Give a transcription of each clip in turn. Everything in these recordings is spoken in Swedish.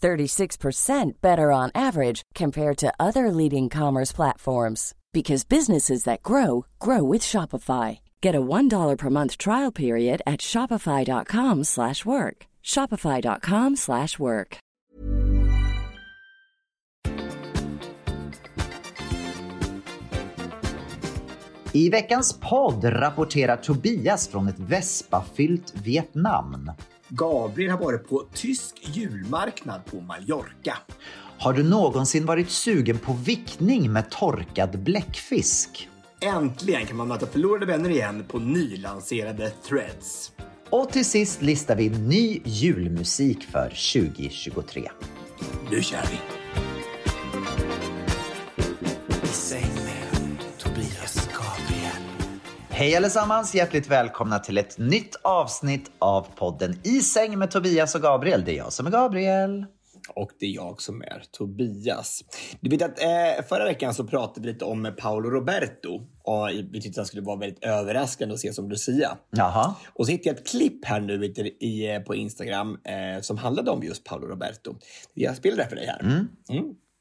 36% better on average compared to other leading commerce platforms because businesses that grow grow with Shopify. Get a $1 per month trial period at shopify.com/work. shopify.com/work. I veckans podd rapporterar Tobias från ett Vespa-fyllt Vietnam. Gabriel har varit på tysk julmarknad på Mallorca. Har du någonsin varit sugen på vickning med torkad bläckfisk? Äntligen kan man möta förlorade vänner igen på nylanserade Threads. Och till sist listar vi ny julmusik för 2023. Nu kör vi! Hej allesammans! Hjärtligt välkomna till ett nytt avsnitt av podden I säng med Tobias och Gabriel. Det är jag som är Gabriel. Och det är jag som är Tobias. Du vet att eh, förra veckan så pratade vi lite om Paolo Roberto. Och vi tyckte att han skulle vara väldigt överraskande att se som Lucia. Jaha. Och så hittade jag ett klipp här nu vet du, i, eh, på Instagram eh, som handlade om just Paolo Roberto. Jag spelar det för dig här. Mm.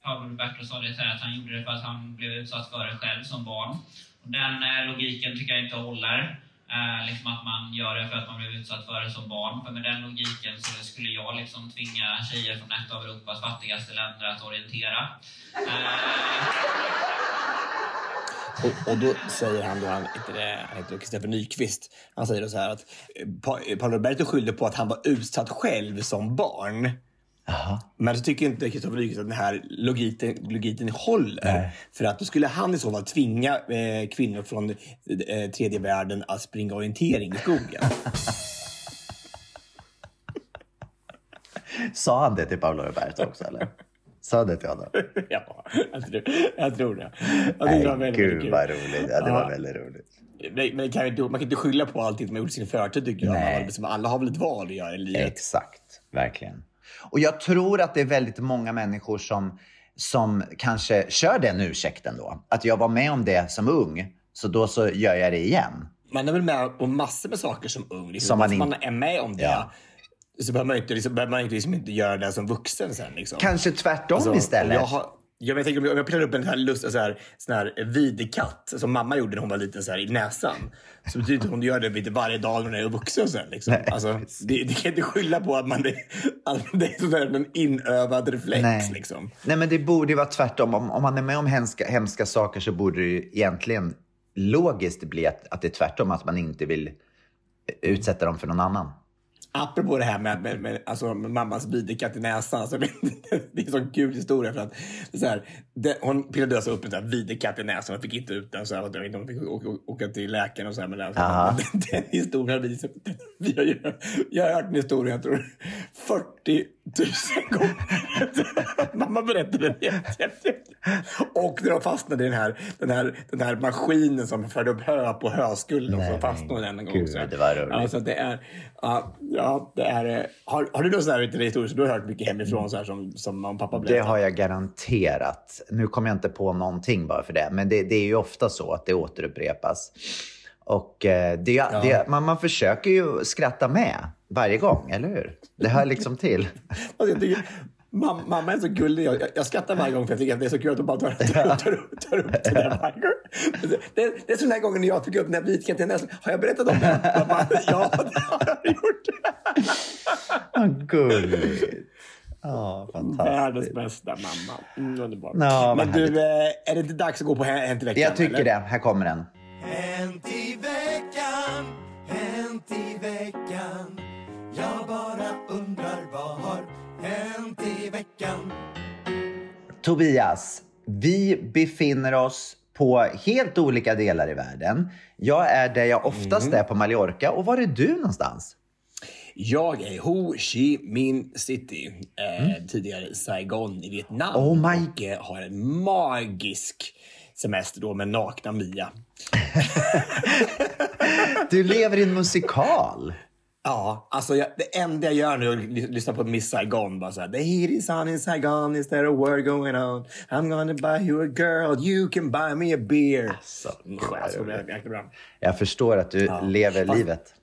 Paolo Roberto sa det så här att han gjorde det för att han blev utsatt för det själv som barn. Den eh, logiken tycker jag inte håller. Eh, liksom att man gör det för att man blev utsatt för det som barn. För med den logiken så skulle jag liksom tvinga tjejer från ett av Europas fattigaste länder att orientera. Eh. Och, och då säger han, då, han heter, heter Kristoffer Nyqvist, han säger då så här att eh, Paolo Roberto skyllde på att han var utsatt själv som barn. Men så tycker inte Kristoffer Nyqvist att den här logiken, logiken håller. För att då skulle han i så fall tvinga eh, kvinnor från eh, tredje världen att springa orientering i skogen. Sa han det till Paolo Roberto också eller? Sa han det till honom? ja, jag tror, jag tror det. Jag Nej, det var väldigt, väldigt gud kul. vad roligt. Ja, det var Ja. väldigt roligt. Men, men kan inte, man kan inte skylla på allting som man gjort i sin förtid tycker jag. Nej. Liksom, alla har väl ett val att göra i livet. Exakt, verkligen. Och jag tror att det är väldigt många människor som, som kanske kör den ursäkten då. Att jag var med om det som ung, så då så gör jag det igen. Man är väl med om massor med saker som ung. Liksom. Som man in- man är med om det. Ja. Så behöver man inte, liksom, behöver man inte, liksom inte göra det som vuxen sen. Liksom. Kanske tvärtom Alltså, istället. Jag, har, jag, jag tänker om jag, pillar upp en sån här, lust, så här, sån här videkatt som mamma gjorde när hon var liten så här, i näsan. Så betyder inte att hon gör det lite varje dag när hon är vuxen sen. Liksom. Nej, alltså, det, det kan inte skylla på att man att det är sån där, en inövad reflex. Nej. Liksom. Nej, men det borde ju vara tvärtom. Om, om man är med om hemska, hemska saker så borde det ju egentligen logiskt bli att, att det är tvärtom, att man inte vill utsätta dem för någon annan. Apropå det här med, med, med, alltså, med mammas videkatt i näsan. Alltså, det, det är en sån kul historia. För att, det så här, det, hon pillade alltså upp en videkatt i näsan och fick inte ut den. Så här, om hon fick åka, åka till läkaren och så här. Men alltså, den, den historien har vi, vi har ju, Jag har hört den historien, jag tror 40 000 gånger. Mamma berättade jämt. Och när de fastnade i den här, den, här, den här maskinen som förde upp hö på höskullen. Och så fastnade den en gång. gud, så här. det var roligt. Ja, så att det är, ja, ja, det är, eh, har, har du någon sån här historia som du har hört mycket hemifrån så här, som, som mamma och pappa Det berättar? har jag garanterat. Nu kommer jag inte på någonting bara för det. Men det, det är ju ofta så att det återupprepas. Och eh, det, det, man, man försöker ju skratta med varje gång, eller hur? Det hör liksom till. Alltså, jag tycker, mamma, mamma är så gullig. Jag, jag skrattar varje gång för jag tycker att det är så kul att hon bara tar, tar, tar, tar upp det där varje gång. Det, det är sån här gången när jag tog upp den här vitkatten i näsan. Har jag berättat om det? Mamma, ja, det har jag gjort. Vad gulligt. Ja, fantastiskt. Världens bästa mamma. Mm, underbart. Men du, eh, är det inte dags att gå på Hänt i veckan? Jag tycker eller? det. Här kommer den. Hänt i veckan, hänt i veckan Jag bara undrar vad har hänt i veckan Tobias, vi befinner oss på helt olika delar i världen. Jag är där jag oftast Mm. är på Mallorca. Och var är du någonstans? Jag är Ho Chi Minh City, eh, tidigare Saigon i Vietnam. Mm. Oh my- Och eh, har en magisk semester då med nakna Mia. Du lever i en musikal. Ja, alltså jag, det enda jag gör nu är att ly- lyssna på Miss Saigon. Bara så här, The heat is on in Saigon, is there a war going on? I'm gonna buy you a girl, you can buy me a beer. Alltså, Mm, alltså, är. Jag förstår att du lever Fast- livet.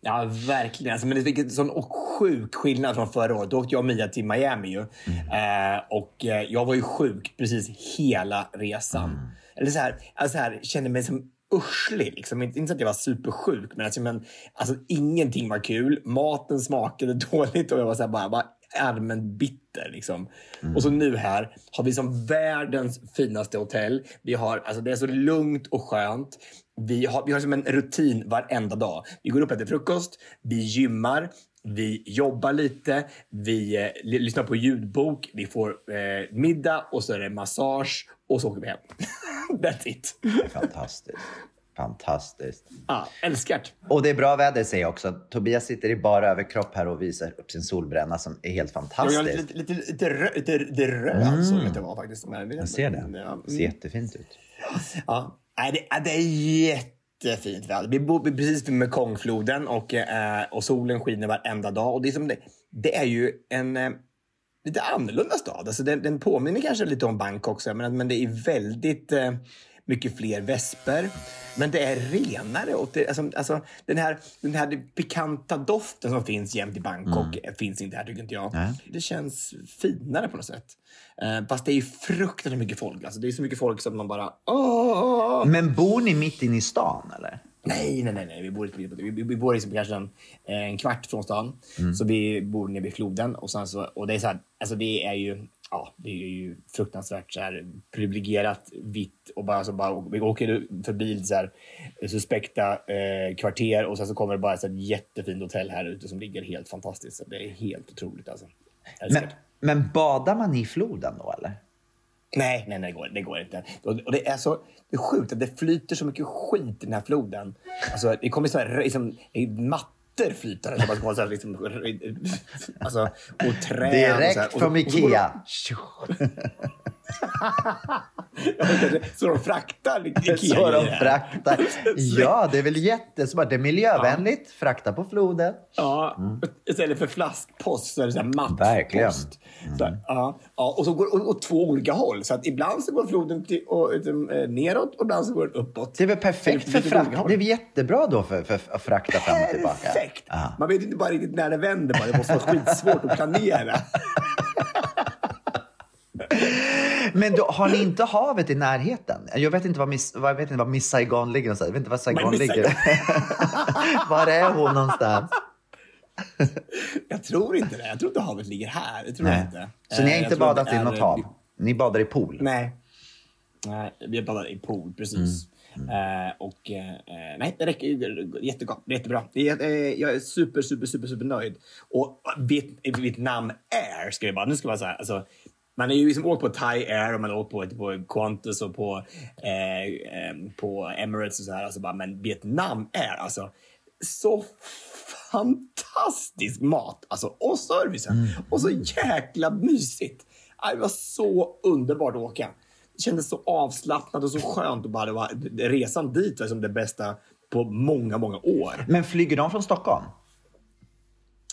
Ja, verkligen. Alltså, men det fick en sån sjuk skillnad från förra året. Då åkte jag och Mia till Miami. Ju. Eh, och eh, jag var ju sjuk precis hela resan. Eller så här, alltså här, kände mig som urslig. Liksom. Inte, inte så att jag var supersjuk, men, alltså, men alltså, ingenting var kul. Maten smakade dåligt och jag var så bara, bara allmänt bitter. Liksom. Och så nu här har vi som världens finaste hotell. Vi har, alltså, det är så lugnt och skönt. Vi har, vi har som en rutin varenda dag. Vi går upp och äter frukost, vi gymmar, vi jobbar lite, vi eh, lyssnar på ljudbok, vi får eh, middag och så är det massage och så åker vi hem. That's it. Fantastiskt. Fantastiskt. Ja, älskar det. Och det är bra väder säger jag också. Tobias sitter i bara överkropp här och visar upp sin solbränna som är helt Jag fantastisk. lite, lite, lite, lite, rö, lite, lite röd såg det var faktiskt. Men, Jag ser det. Ja, Det ser jättefint ut. Ja, det, ja, det är jättefint väder. Vi bor precis vid Mekongfloden och, eh, och solen skiner varenda dag. Och det, är som det, det är ju en eh, lite annorlunda stad. Alltså den, den påminner kanske lite om Bangkok, men, men det är väldigt eh, mycket fler vesper. Men det är renare. Och det, alltså, alltså, den, här, den här pikanta doften som finns jämt i Bangkok eh, finns inte här, tycker inte jag. Nej. Det känns finare på något sätt. Eh, fast det är ju fruktansvärt mycket folk. Alltså, det är så mycket folk som man bara... Åh! Men bor ni mitt inne i stan eller? Nej, nej, nej, nej. Vi bor, vi, vi, bor liksom kanske en, en kvart från stan. Mm. Så vi bor nere vid floden. Och, sen så, och det är så här, alltså det är ju, ja, det är ju fruktansvärt så här, privilegierat vitt. Och bara, så bara, vi åker förbi så här, suspekta eh, kvarter och sen så kommer det bara ett så här jättefint hotell här ute som ligger helt fantastiskt. Så det är helt otroligt alltså. Men, men badar man i floden då eller? Nej, nej, nej, det går, det går inte. Och, det är så det är sjukt att det flyter så mycket skit i den här floden. Alltså, det kommer så här, liksom, i mattor flytande. Så man ska så här, liksom, alltså, och träd. och så här. Direkt Och- från och Ikea. Kanske Så de fraktar Ikea Så de fraktar. Ja, det är väl jättesmart. Det är miljövänligt. Frakta på floden. Ja, istället för flaskpost så är det så här mattpost. Verkligen. Så här, ja, ja, och så går och, och två olika håll. Så att ibland så går floden till, och, eh, neråt och ibland så går den uppåt. Det är väl perfekt för frakt. Det är väl jättebra då för, för att frakta fram och tillbaka. Perfekt! Ja. Man vet inte bara riktigt när det vänder. Bara. Det måste vara skitsvårt att planera. Men då, har ni inte havet i närheten? Jag vet inte var Miss, jag vet inte var Miss Saigon ligger någonstans. Jag vet inte var Saigon Miss ligger. Var är hon någonstans? Jag tror inte det. Jag tror inte havet ligger här. Det tror jag Nej. inte. Så ni har Eh, inte jag badat i något hav? Ni badar i pool? Nej. Nej, vi badar i pool, precis. Mm. Eh, och eh, nej, det räcker. Jättegott. Jättebra. Eh, jag är super, super, super, super nöjd. Och Viet, Vietnam Air ska vi bara... Nu ska man säga, alltså, man är ju liksom åkt på Thai Air och man har åkt på, på Qantas och på, eh, eh, på Emirates och så här. Alltså bara, men Vietnam Air, alltså så fantastisk mat alltså, och servicen. Och så jäkla mysigt. Det var så underbart att åka. Det kändes så avslappnat och så skönt. Och bara, det var, resan dit var som det bästa på många, många år. Men flyger de från Stockholm?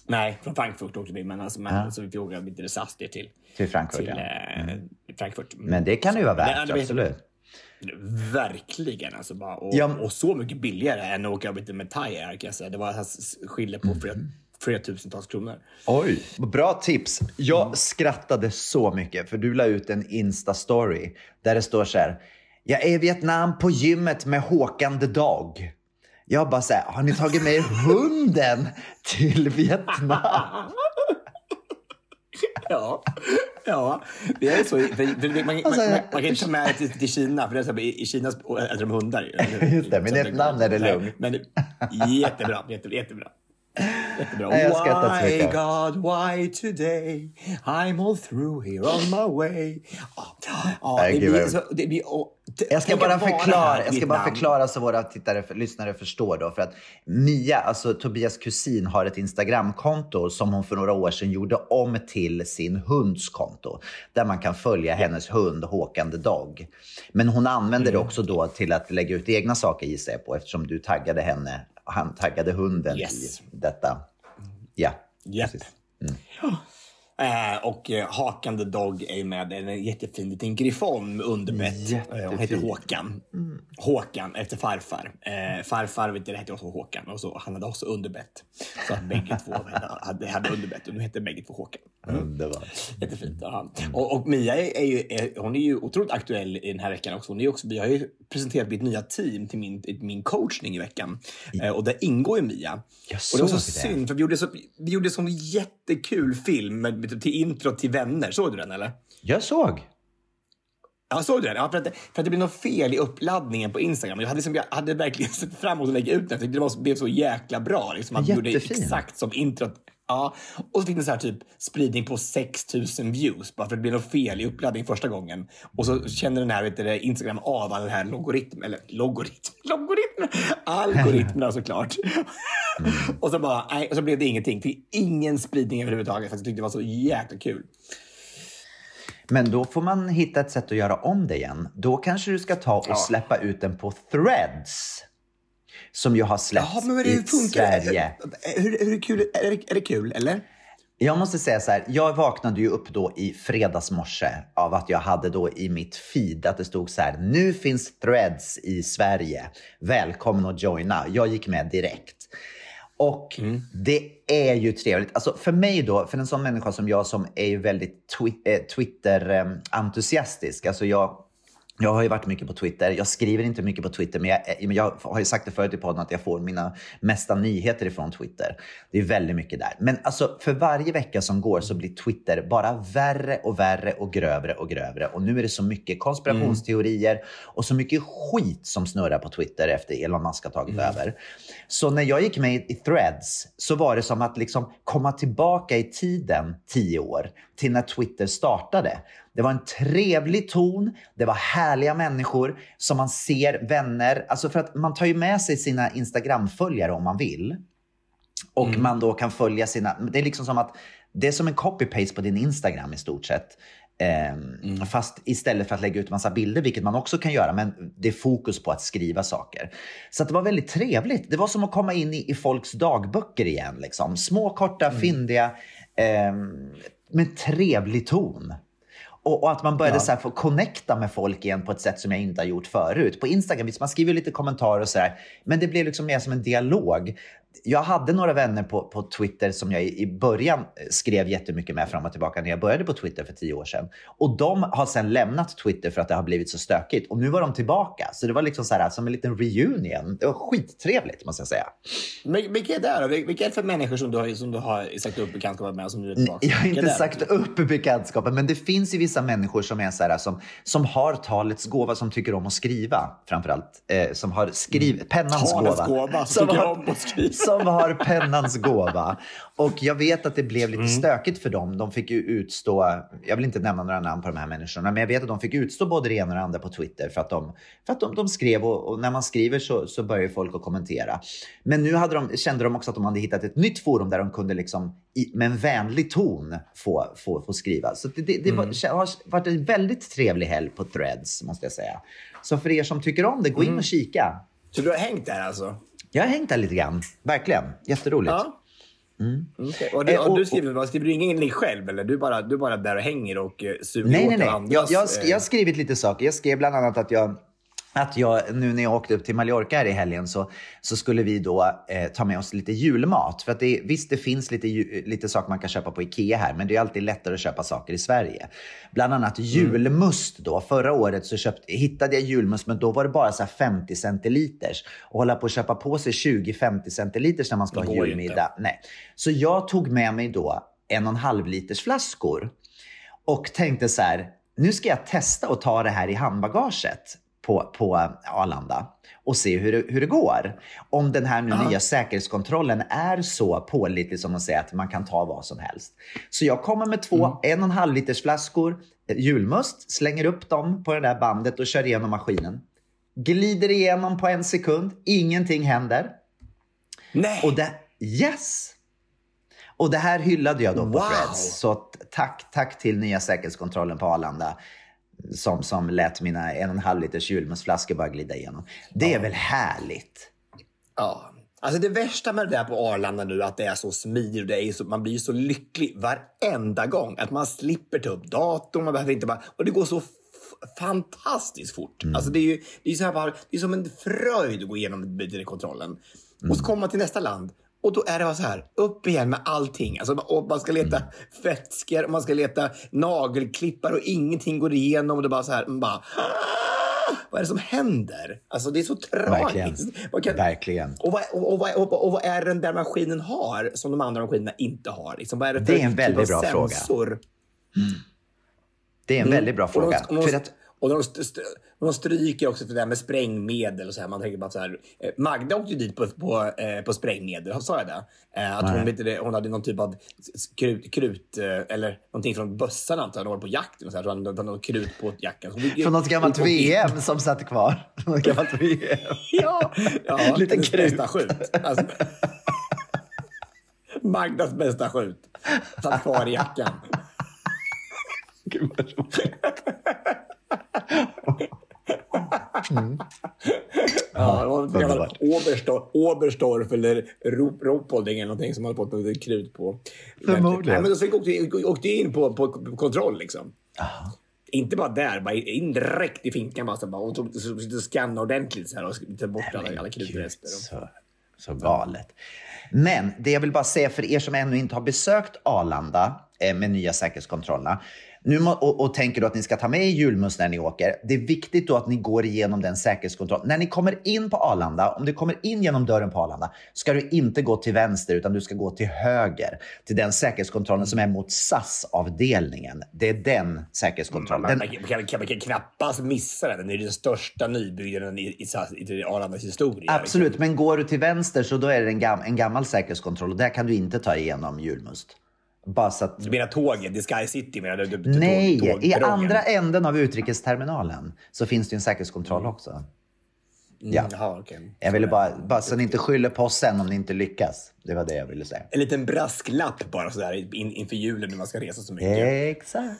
Nej, från Frankfurt åkte vi, men, alltså, men Ja. så vi åka lite SAS ner till, Till Frankfurt, till ja. Mm. eh, Frankfurt. Men det kan ju vara Det- värt, det- absolut. Verkligen. Alltså bara, och, Ja. och så mycket billigare än att åka med Thai Air. Det var alltså skillnad på flera, flera tusentals kronor. Oj, bra tips. Jag skrattade så mycket för du la ut en Insta-story där det står så här. Jag är i Vietnam på gymmet med Håkan the Dog. Jag bara så här, har ni tagit med er hunden till Vietnam? Ja, ja. Det är så. För, man, Alltså, man, man, man kan inte ta med det till, till Kina, för det är så, i, i Kina äter de hundar. Just det, men i namn är det lugnt. Men, jättebra, jättebra. jättebra. Nej, jag skrattar så why mycket. God, why today? I'm all through here on my way. Ja, ja, Nej, det gud, blir vad- så... Det blir, och, t- Jag ska bara förklara, jag ska bara förklara så våra tittare, lyssnare förstår då. För att Mia, alltså Tobias kusin, har ett Instagramkonto som hon för några år sedan gjorde om till sin hunds konto. Där man kan följa hennes hund Håkan the Dog. Men hon använder Mm. det också då till att lägga ut egna saker gissar jag på eftersom du taggade henne, han taggade hunden Yes. i detta. Ja, Japp. precis. Eh, och eh, Hakan the Dog är med. En jättefin liten griffon med underbett. Eh, Hon heter. Håkan. Håkan efter farfar. Eh, farfar vet du, hette också Håkan och så, han hade också underbett. Så att bägge två hade, hade underbett och nu heter bägge två Håkan. Underbart. Jättefint. Ja. Och, och Mia är, är, ju, är, hon är ju otroligt aktuell i den här veckan också. Hon är också. Vi har ju presenterat mitt nya team till min, min coachning i veckan. Eh, och där ingår ju Mia. Jag och det var så synd, för vi gjorde, så, vi gjorde en sån jättekul film med, till intro till Vänner. Såg du den eller? Jag såg. Ja, såg du den? Ja, för, att, för att det blev något fel i uppladdningen på Instagram. Jag hade, liksom, jag hade verkligen sett fram emot att lägga ut den. Jag tyckte det var, blev så jäkla bra. Liksom, att vi gjorde Jättefin. exakt som introt. Ja, och så fick den så här typ spridning på 6000 views bara för att det blev något fel i uppladdning första gången. Och så känner den här vet du, Instagram av all den här logaritm, eller logaritm, logaritm, algoritmerna såklart. och så bara, nej, och så blev det ingenting. Fick ingen spridning överhuvudtaget för jag tyckte det var så jäkla kul. Men då får man hitta ett sätt att göra om det igen. Då kanske du ska ta och Ja. släppa ut den på threads. Som ju har släppts Ja, men vad i. Sverige. Hur, hur kul, är, det, är det kul, eller? Jag måste säga så här, jag vaknade ju upp då i fredags morse av att jag hade då i mitt feed att det stod så här, nu finns threads i Sverige. Välkommen att joina. Jag gick med direkt. Och det är ju trevligt. Alltså för mig då, för en sån människa som jag som är ju väldigt twi- eh, Twitter-entusiastisk. Alltså jag, jag har ju varit mycket på Twitter. Jag skriver inte mycket på Twitter, men jag, eh, men jag har ju sagt det förut i podden att jag får mina mesta nyheter ifrån Twitter. Det är väldigt mycket där. Men alltså för varje vecka som går så blir Twitter bara värre och värre och grövre och grövre. Och nu är det så mycket konspirationsteorier och så mycket skit som snurrar på Twitter efter Elon Musk har tagit över. Så när jag gick med i Threads så var det som att liksom komma tillbaka i tiden tio år till när Twitter startade. Det var en trevlig ton, det var härliga människor som man ser, vänner. Alltså för att man tar ju med sig sina Instagram-följare om man vill. Och man då kan följa sina... Det är liksom som att det är som en copy-paste på din Instagram i stort sett. Ehm, Fast istället för att lägga ut massa bilder, vilket man också kan göra, men det är fokus på att skriva saker. Så det var väldigt trevligt. Det var som att komma in i, i folks dagböcker igen. Liksom. Små, korta, fyndiga, ehm, med trevlig ton. Och, och att man började så här få connecta med folk igen på ett sätt som jag inte har gjort förut. På Instagram, visst man skriver lite kommentarer och sådär, men det blev liksom mer som en dialog. Jag hade några vänner på, på Twitter som jag i, i början eh, skrev jättemycket med fram och tillbaka när jag började på Twitter för tio år sedan. Och de har sedan lämnat Twitter för att det har blivit så stökigt. Och nu var de tillbaka. Så det var liksom så här, som en liten reunion. Det var skittrevligt måste jag säga. Men Vilka är det då? Vilka är det för människor som du har, som du har sagt upp bekantskap med? Som du är tillbaka? Jag har inte sagt upp bekantskapen, men det finns ju vissa människor som är så här, som, som har talets gåva, som tycker om att skriva framförallt. Eh, som har skriv, pennans Talets gåva. gåva, som tycker om att skriva. Som har pennans gåva. Och jag vet att det blev lite stökigt för dem. De fick ju utstå, jag vill inte nämna några namn på de här människorna, men jag vet att de fick utstå både det ena och det andra på Twitter för att de, för att de, de skrev och, och när man skriver så, så börjar ju folk att kommentera. Men nu hade de, kände de också att de hade hittat ett nytt forum där de kunde liksom i, med en vänlig ton få, få, få skriva. Så det, det, det var, har varit en väldigt trevlig helg på Threads måste jag säga. Så för er som tycker om det, gå in och kika. Så du har hängt där alltså? Jag har hängt där lite grann, verkligen. Jätteroligt. Ja. Och, du, Eh, och och- du skriver, vad skriver du ingenting själv eller? Du bara, du bara där och hänger och eh, suger Nej, åt nej, nej. andras, Jag, jag, sk- eh, jag har skrivit lite saker. Jag skrev bland annat att jag att jag, nu när jag åkte upp till Mallorca här i helgen så, så skulle vi då eh, ta med oss lite julmat. För att det, visst, det finns lite, lite saker man kan köpa på Ikea här, men det är alltid lättare att köpa saker i Sverige. Bland annat Mm. julmust då. Förra året så köpt, hittade jag julmust, men då var det bara så här 50 centiliters. Och hålla på att köpa på sig 20-50 centiliters när man ska ha julmiddag. Nej. Så jag tog med mig då en och en halv liters flaskor och tänkte så här, nu ska jag testa att ta det här i handbagaget på, på Arlanda och se hur, hur det går. Om den här nu nya säkerhetskontrollen är så pålitlig som de säger att man kan ta vad som helst. Så jag kommer med två en och en halv liters flaskor eh, julmust, slänger upp dem på det där bandet och kör igenom maskinen. Glider igenom på en sekund, ingenting händer. Nej! Och det, yes! Och det här hyllade jag då på Wow. Threads. Så tack, tack till nya säkerhetskontrollen på Arlanda som, som lät mina en och en halv liters julmustflaskor bara glida igenom. Det är väl härligt? Ja. Alltså det värsta med det där på Arlanda nu att det är så smidigt. Det är så, man blir så lycklig varenda gång. Att man slipper ta upp datorn. Man behöver inte bara, och det går så fantastiskt fort. Alltså det är ju det är så här det är som en fröjd att gå igenom kontrollen. Och så kommer man till nästa land. Och då är det bara så här, upp igen med allting. Alltså, man ska leta vätskor, man ska leta nagelklippar och ingenting går igenom. Och det bara så här, man bara, "Ah, vad är det som händer? Alltså det är så tragiskt. Kan- Verkligen. och vad, och, vad, och, och vad är den där maskinen har som de andra maskinerna inte har? Liksom, vad är det, Det är en väldigt typ av bra fråga. sensor? Det är en väldigt bra Mm. Fråga. För att, och de, st- de stryker också för det där med sprängmedel. Och så här. Man tänker bara så här. eh, Magda åkte ju dit på, på, eh, på sprängmedel. Sa jag det? Eh, att hon, inte, hon hade någon typ av krut, krut eller någonting från bössan antar jag. Hon var på jakt. Och så här, så hade hon något krut på jackan. Hon från något gammalt hon- VM som satt kvar. Något gammalt VM. Ja, ja hennes krut. bästa skjut. Alltså, Magdas bästa skjut. Satt kvar i jackan. Gud vad roligt. Ja, det var en gammal Oberstorff eller Ro- Ropolding eller någonting som hade fått något krut på. Förmodligen. Nej, men så åkte, åkte in på, på, kontroll liksom. Inte bara där, bara in direkt i finkan bara, så bara och scanna ordentligt så här och ta bort alla, alla krutrester. Så, så galet. Men det jag vill bara säga för er som ännu inte har besökt Arlanda eh, med nya säkerhetskontrollerna nu och, och tänker då att ni ska ta med er julmust när ni åker. Det är viktigt då att ni går igenom den säkerhetskontrollen. När ni kommer in på Arlanda, om du kommer in genom dörren på Arlanda, ska du inte gå till vänster utan du ska gå till höger. Till den säkerhetskontrollen som är mot SAS-avdelningen. Det är den säkerhetskontrollen. Man, man, kan, man, kan, man kan knappast missa den. Den är den största nybyggnaden i, i, SAS- i Arlandas historia. Absolut, men går du till vänster så då är det en, gam, en gammal säkerhetskontroll och där kan du inte ta igenom julmust. Bara så att... Du menar tåget? Är Sky City menar du? du- Nej, tåg- i andra änden av utrikesterminalen så finns det en säkerhetskontroll också. Ja. Mm, okej. Jag ville bara, bara så ni inte skyller på oss sen om ni inte lyckas. Det var det jag ville säga. En liten brasklapp bara sådär in, inför julen när man ska resa så mycket. Exakt.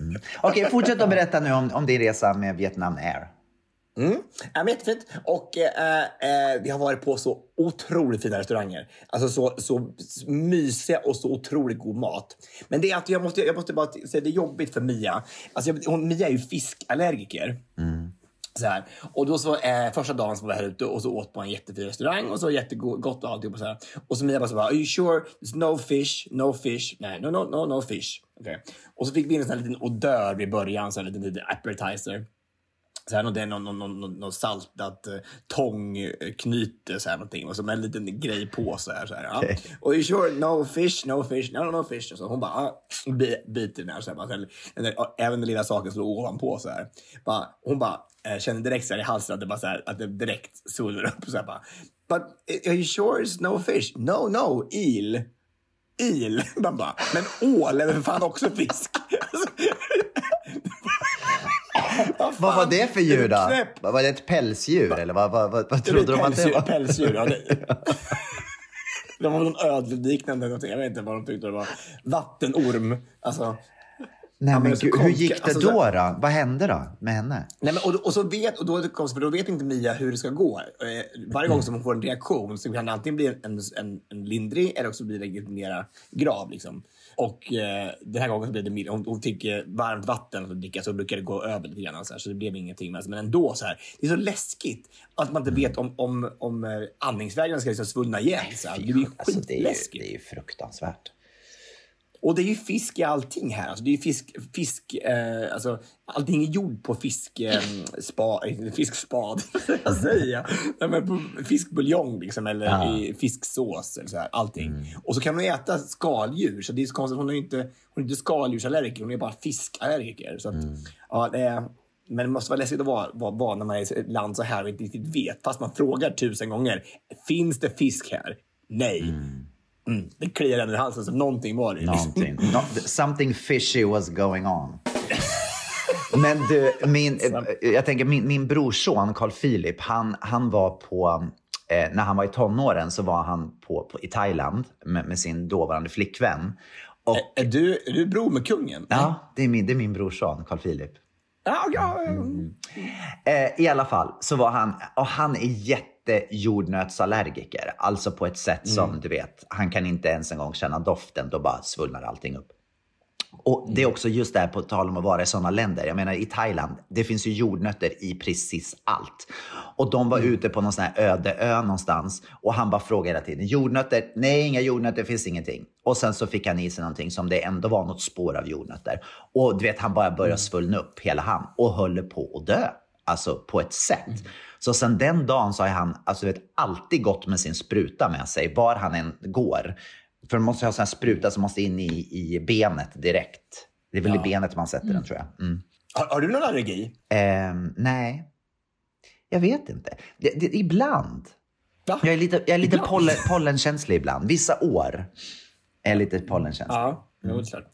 Mm. Okej, fortsätt att berätta nu om, om din resa med Vietnam Air. Mm. Ja, jättefint. Och eh, eh, vi har varit på så otroligt fina restauranger. Alltså så, så mysiga och så otroligt god mat. Men det är att jag måste, jag måste bara säga det är jobbigt för Mia. Alltså, jag, hon, Mia är ju fiskallergiker. Så här. Och då så, eh, första dagen så var vi här ute och så åt på en jättefin restaurang och så jättegott och alltihop. Och så, här. och så Mia bara så bara, are you sure? There's no fish, no fish. Nej, no, no, no, no fish. Okej. Och så fick vi en sån här liten odör i början, så här, en liten, liten appetizer. Så här, det är någon, någon, någon, någon, saltat eh, tångknyte, så här någonting. Och så med en liten grej på så här. Så här ja. Och you sure? No fish, no fish, no, no, fish. Och så hon bara, ah, bi- biter den här. Så här bara, så här, även den lilla saken står ovanpå så här. Bara, hon bara eh, känner direkt så här i halsen att det, bara så här, att det direkt svullnar upp. Så här, bara, But eh, are you sure it's no fish? No, no, eel. Il. Man bara, men ål är väl fan också fisk? Vad Vad var det för djur då? Var det ett pälsdjur eller vad, vad, vad, vad trodde de att det var? pälsdjur. Ja, det, det var någon ödleliknande någonting. Jag vet inte vad de tyckte det var. Vattenorm. Alltså, Nej men gud, hur gick det alltså, då, då? Vad hände då med henne? Nej, men, och, och, så vet, och då, för då vet inte Mia hur det ska gå. Eh, varje gång som hon får en reaktion så kan det antingen bli en, en, en lindrig eller också blir det lite mera grav. Liksom. Och eh, den här gången blev det mild. Hon, hon fick eh, varmt vatten att dricka så brukar det gå över lite grann. Så, här, så det blev ingenting. Men, men ändå så här. Det är så läskigt att man inte vet om, om, om eh, andningsvägarna ska liksom svullna igen. Så här. Det blir Alltså, det, är ju, det är ju fruktansvärt. Och det är ju fisk i allting här. Alltså, det är fisk, fisk eh, alltså, allting är gjort på fisk, eh, spa, eh, fiskspad, vad säger jag? Nej, men på fiskbuljong liksom, eller Ja. i fisksås. Eller så här, allting. Och så kan hon äta skaldjur. Så det är så konstigt, hon är inte, hon är inte skaldjursallergiker, hon är bara fiskallergiker. Så att, ja, det men det måste vara läskigt att vara, vara, vara när man är i ett land så här och inte riktigt vet. Fast man frågar tusen gånger. Finns det fisk här? Nej. Mm. Det kliar ändå i halsen som någonting var det. Någonting. No, something fishy was going on. Men du, min, jag tänker min, min brorson Carl Philip, han, han var på, eh, när han var i tonåren så var han på, på, i Thailand med, med sin dåvarande flickvän. Och, Är du, är du bror med kungen? ja, det är min, det är min brorson Carl Philip. Ja, ja, ja. Eh, I alla fall så var han, och han är jättejordnötsallergiker. Alltså på ett sätt som du vet, han kan inte ens en gång känna doften, då bara svullnar allting upp. Och Det är också just det här på tal om att vara i sådana länder. Jag menar i Thailand, det finns ju jordnötter i precis allt. Och de var ute på någon sån här öde ö någonstans och han bara frågade hela tiden. Jordnötter? Nej, inga jordnötter, finns ingenting. Och sen så fick han i sig någonting som det ändå var något spår av jordnötter. Och du vet, han bara började svullna upp hela han och höll på att dö. Alltså på ett sätt. Så sen den dagen så har han alltså, vet, alltid gått med sin spruta med sig var han än går. För man måste ha en sån här spruta som måste in i, i benet direkt. Det är väl i benet man sätter den tror jag. Mm. Har, har du någon allergi? Ehm, nej, jag vet inte. Det, det, ibland. Va? Jag är lite, jag är lite Ibland? pollen, pollenkänslig ibland. Vissa år är jag lite pollenkänslig. Ja, jo, klart.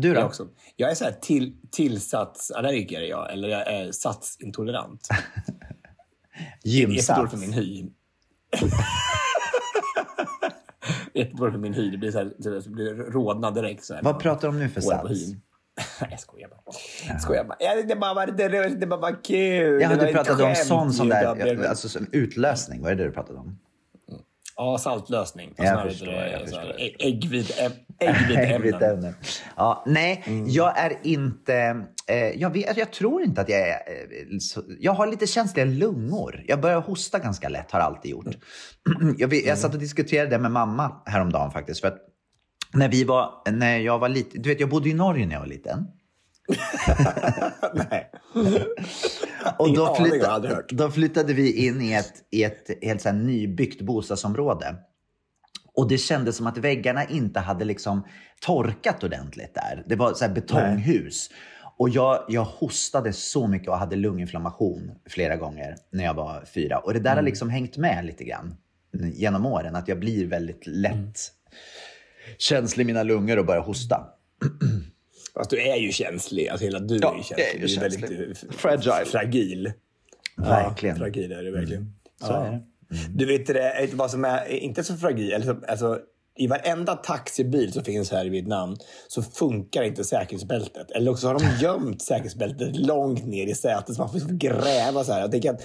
Du då? Jag också. Jag är så här till, tillsatsallergiker, jag, eller jag är satsintolerant. Jättedåligt för min Gymsats? hy. Jättedåligt för min hy. Det blir, så här, det blir rodnad direkt. Så här. Vad pratar du om nu för sats? Nej, jag skojar bara. Jag skojar bara. Ja, det bara var det, det bara var kul. Ja, Det var du pratade om sån som ju, där, alltså utlösning. Vad är det du pratade om? Ja, saltlösning. Jag här, förstår, jag förstår. ä- Äggviteäm- Äggviteämnen. Äggviteämnen. Ja, nej, Mm. jag är inte... Eh, jag, vet, jag tror inte att jag är... Eh, så, jag har lite känsliga lungor. Jag börjar hosta ganska lätt, har alltid gjort. jag, jag satt och diskuterade det med mamma häromdagen faktiskt. För att när, vi var, när jag var liten... Du vet, jag bodde i Norge när jag var liten. Nej. Och då, flytta, då flyttade vi in i ett, i ett helt så här nybyggt bostadsområde. Och det kändes som att väggarna inte hade liksom torkat ordentligt där. Det var så här betonghus. Och jag, jag hostade så mycket och hade lunginflammation flera gånger när jag var fyra. Och det där har liksom hängt med lite grann genom åren. Att jag blir väldigt lätt känslig i mina lungor och börjar hosta. Fast du är ju känslig. Alltså hela du Ja, är ju jag är känslig. ju du är känslig. väldigt eh, Fragile. fragil. Verkligen. Ja, fragil är du verkligen. Så är det. Du vet det, vad som är inte så fragil? Alltså, I varenda taxibil som finns här i Vietnam så funkar inte säkerhetsbältet. Eller också har de gömt säkerhetsbältet långt ner i sätet så man får gräva så här. Jag tänker att,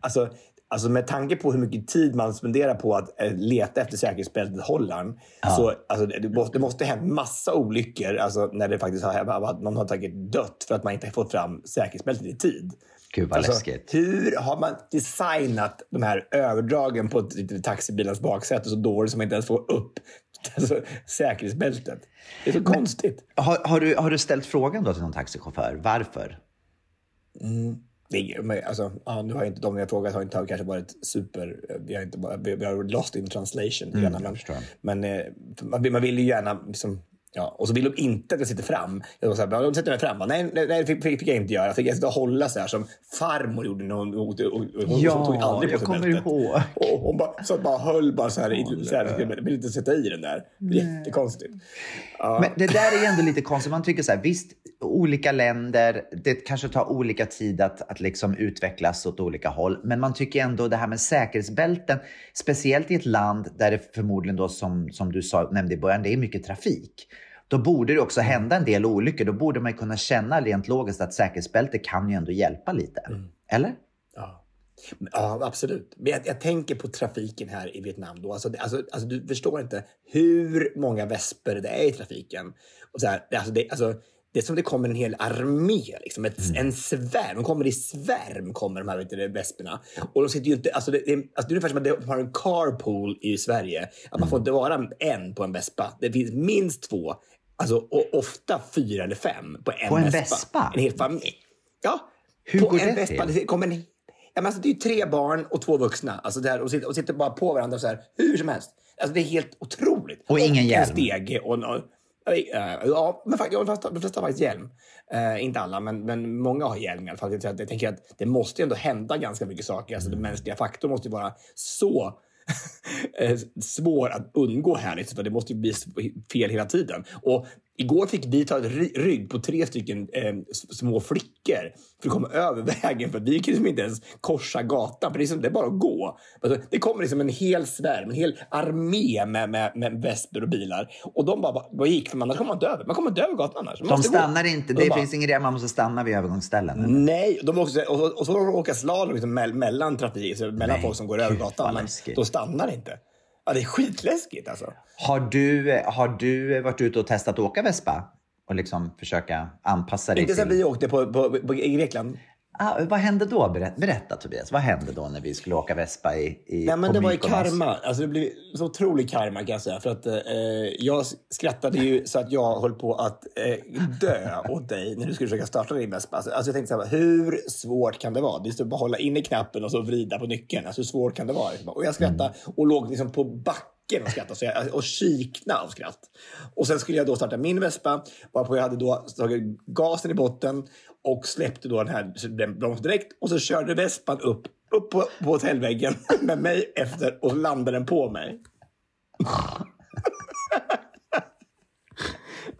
alltså, alltså med tanke på hur mycket tid man spenderar på att eh, leta efter säkerhetsbältet Holland. Så, alltså, det, måste, det måste hänt massa olyckor alltså, när det faktiskt har, någon har säkert dött för att man inte har fått fram säkerhetsbältet i tid. Gud vad Alltså, läskigt. hur har man designat de här överdragen på taxibilens baksäte så dåligt som man inte ens får upp alltså, säkerhetsbältet? Det är så konstigt. Har, har, du, har du ställt frågan då till någon taxichaufför? Varför? Det men, alltså, ja, nu har inte de jag frågat har inte har kanske varit super... Vi har, inte, bara- vi, har lost in translation. lite grann, men men eh, man, vill- man vill ju gärna... Liksom, ja, och så vill de inte att jag sitter fram. Jag var så här, "Ja, de sätter mig fram. Nej, nej, nej det fick, fick jag inte göra. Jag fick sitta och hålla så här som farmor gjorde när hon. Och, och, hon Ja, tog aldrig på jag sig kommer bältet. ihåg. Och hon bara, så att bara höll bara så här. i- så här jag vill inte sätta i den där. Jättekonstigt. Ja. Men det där är ändå lite konstigt. Man tycker så här, visst, olika länder, det kanske tar olika tid att, att liksom utvecklas åt olika håll. Men man tycker ändå det här med säkerhetsbälten, speciellt i ett land där det förmodligen då som, som du sa, nämnde i början, det är mycket trafik. Då borde det också hända en del olyckor. Då borde man kunna känna rent logiskt att säkerhetsbälte kan ju ändå hjälpa lite. Eller? Ja. Ja, absolut. Men jag, jag tänker på trafiken här i Vietnam. Då. Alltså, det, alltså, alltså, du förstår inte hur många vesper det är i trafiken. Och så här, det, alltså, det, alltså, det är som det kommer en hel armé. Liksom, ett, En svärm. De kommer i svärm, kommer de här vet du, vesperna. Och de sitter ju inte... Alltså, det, det, alltså, det är ungefär som att de har en carpool i Sverige. Att man får inte vara en på en vespa. Det finns minst två. Alltså, och ofta fyra eller fem på en På en vespa. vespa? En hel familj. Ja, Hur på går en det vespa. till? Det kommer en, ja, men alltså, det är tre barn och två vuxna alltså, där, och, sitter, och sitter bara på varandra så här, hur som helst. Alltså, det är helt otroligt. Och ingen en hjälm? stege och, och, äh, ja, men faktiskt, de flesta, de flesta har faktiskt hjälm. Eh, inte alla, men, men många har hjälm i alla fall. Jag, jag tänker att det måste ju ändå hända ganska mycket saker. Alltså, den mänskliga faktorn måste ju vara så eh, Eh, svår att undgå härligt. Liksom, För det måste ju bli fel hela tiden. Och igår fick vi ta rygg på tre stycken eh, små flickor för att komma över vägen. För vi kan liksom inte ens korsa gatan. För det är, liksom, det är bara att gå. Alltså, det kommer liksom en hel svärm, en hel armé med, med, med vesper och bilar. Och de bara, bara, bara gick, för annars kommer man inte över. Man kommer inte över gatan annars. Man De måste gå. stannar inte. De Det bara- finns ingen idé. Man måste stanna vid övergångsställen. Nej, de också, och, och så de åka slalom liksom mell- mellan trafik, så mellan Nej, folk som går över gatan. Men de stannar inte. Ja, det är skitläskigt alltså. Har du, har du varit ute och testat att åka Vespa? Och liksom försöka anpassa dig Inte sen till... vi åkte på, på, på, i Grekland. Ah, vad hände då? Berätta, berätta Tobias. Vad hände då när vi skulle åka Vespa i, i Nej, men det var ju karma. Alltså, det blev så otrolig karma kan jag säga. För att, eh, jag skrattade ju så att jag höll på att eh, dö åt dig när du skulle försöka starta din Vespa. Alltså, alltså, jag tänkte så här, hur svårt kan det vara? Det är så bara hålla inne knappen och så vrida på nyckeln. Alltså, hur svårt kan det vara? Och jag skrattade och låg liksom på backen och skrattade så jag, och kikna av skratt. Och sen skulle jag då starta min Vespa varpå jag hade då tagit gasen i botten och släppte då den här den bromsade direkt och så körde Vespan upp, upp på, på hotellväggen med mig efter och landade den på mig.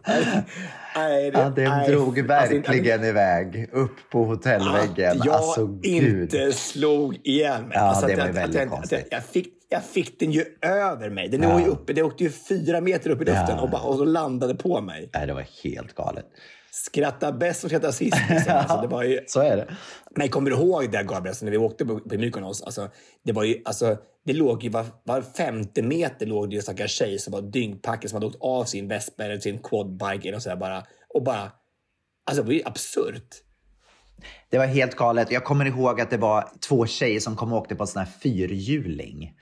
Nej, Ja, den nej, drog alltså, verkligen iväg upp på hotellväggen. Att jag alltså inte slog ihjäl mig. Ja, alltså, det att, var att, väldigt att, konstigt. Att, jag, fick, jag fick den ju över mig. Den Ja. uppe, det åkte ju fyra meter upp i luften Ja. och, bara, och så landade på mig. Nej, det var helt galet. Skratta bäst och skratta sist. Liksom. Alltså, det var ju, Så är det. men kommer du ihåg det Gabriel, alltså, när vi åkte på, på Mykonos? Alltså, det, var ju, alltså, det låg ju var, var femte meter låg det en stackars tjej som var dyngpackad som hade åkt av sin Vespa eller sin quadbike eller så här bara, och bara... Alltså det var ju absurt. Det var helt galet. Jag kommer ihåg att det var två tjejer som kom och åkte på en sån här fyrhjuling.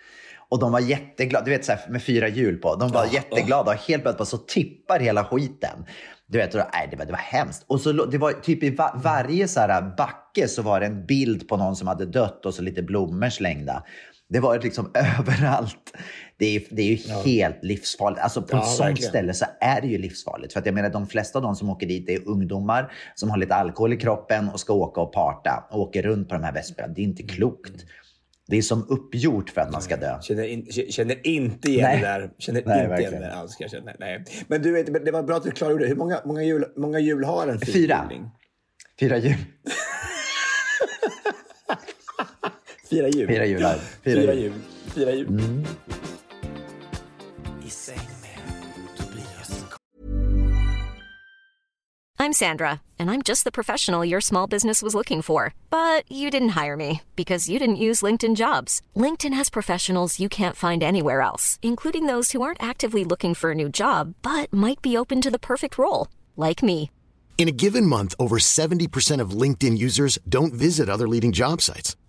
Och de var jätteglada, du vet så här, med fyra hjul på. De var jätteglada och helt plötsligt så tippar hela skiten. Du vet, och, nej, det, var, det var hemskt. Och så, det var typ i va, varje så här backe så var det en bild på någon som hade dött och så lite blommor slängda. Det var liksom överallt. Det är, det är ju helt livsfarligt. Alltså på Ja, ett sånt verkligen. ställe så är det ju livsfarligt. För att jag menar, de flesta av de som åker dit är ungdomar som har lite alkohol i kroppen och ska åka och parta och åker runt på de här vesperna. Det är inte klokt. Det är som uppgjort för att man ska dö. Känner, in, känner inte igen Nej. det där. Känner Nej, inte igen verkligen. det där alls. jag känna. Nej. Men du, vet, det var bra att du klargjorde. Hur många, många, hjul, många hjul har en fyrhjuling? Fyra. Fyra hjul. Fyra hjular. Fyra Fyra hjul. hjul. Fyra hjul. I säng med I'm Sandra, and I'm just the professional your small business was looking for. But you didn't hire me because you didn't use LinkedIn jobs. LinkedIn has professionals you can't find anywhere else, including those who aren't actively looking for a new job but might be open to the perfect role, like me. In a given month, over 70% of LinkedIn users don't visit other leading job sites.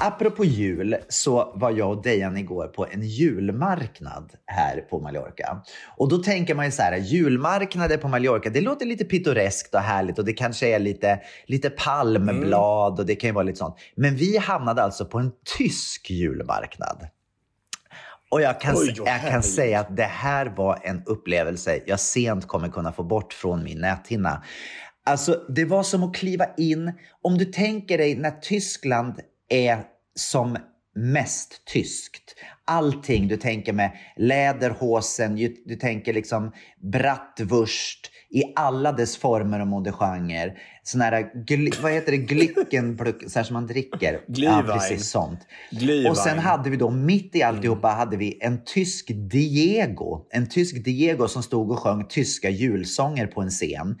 Apropå jul så var jag och Dejan igår på en julmarknad här på Mallorca. Och då tänker man ju så här, julmarknader på Mallorca, det låter lite pittoreskt och härligt och det kanske är lite, lite palmblad och det kan ju vara lite sånt. Men vi hamnade alltså på en tysk julmarknad. Och jag kan, Oj, jag kan säga att det här var en upplevelse jag sent kommer kunna få bort från min näthinna. Alltså, det var som att kliva in. Om du tänker dig när Tyskland är som mest tyskt. Allting du tänker med läderhosen, du tänker liksom bratwurst i alla dess former och modegenrer. Sån här, vad heter det, glyckenpluck, så här som man dricker. Ja, Glühwein. precis sånt. Glühwein. Och sen hade vi då mitt i alltihopa hade vi en tysk Diego. En tysk Diego som stod och sjöng tyska julsånger på en scen.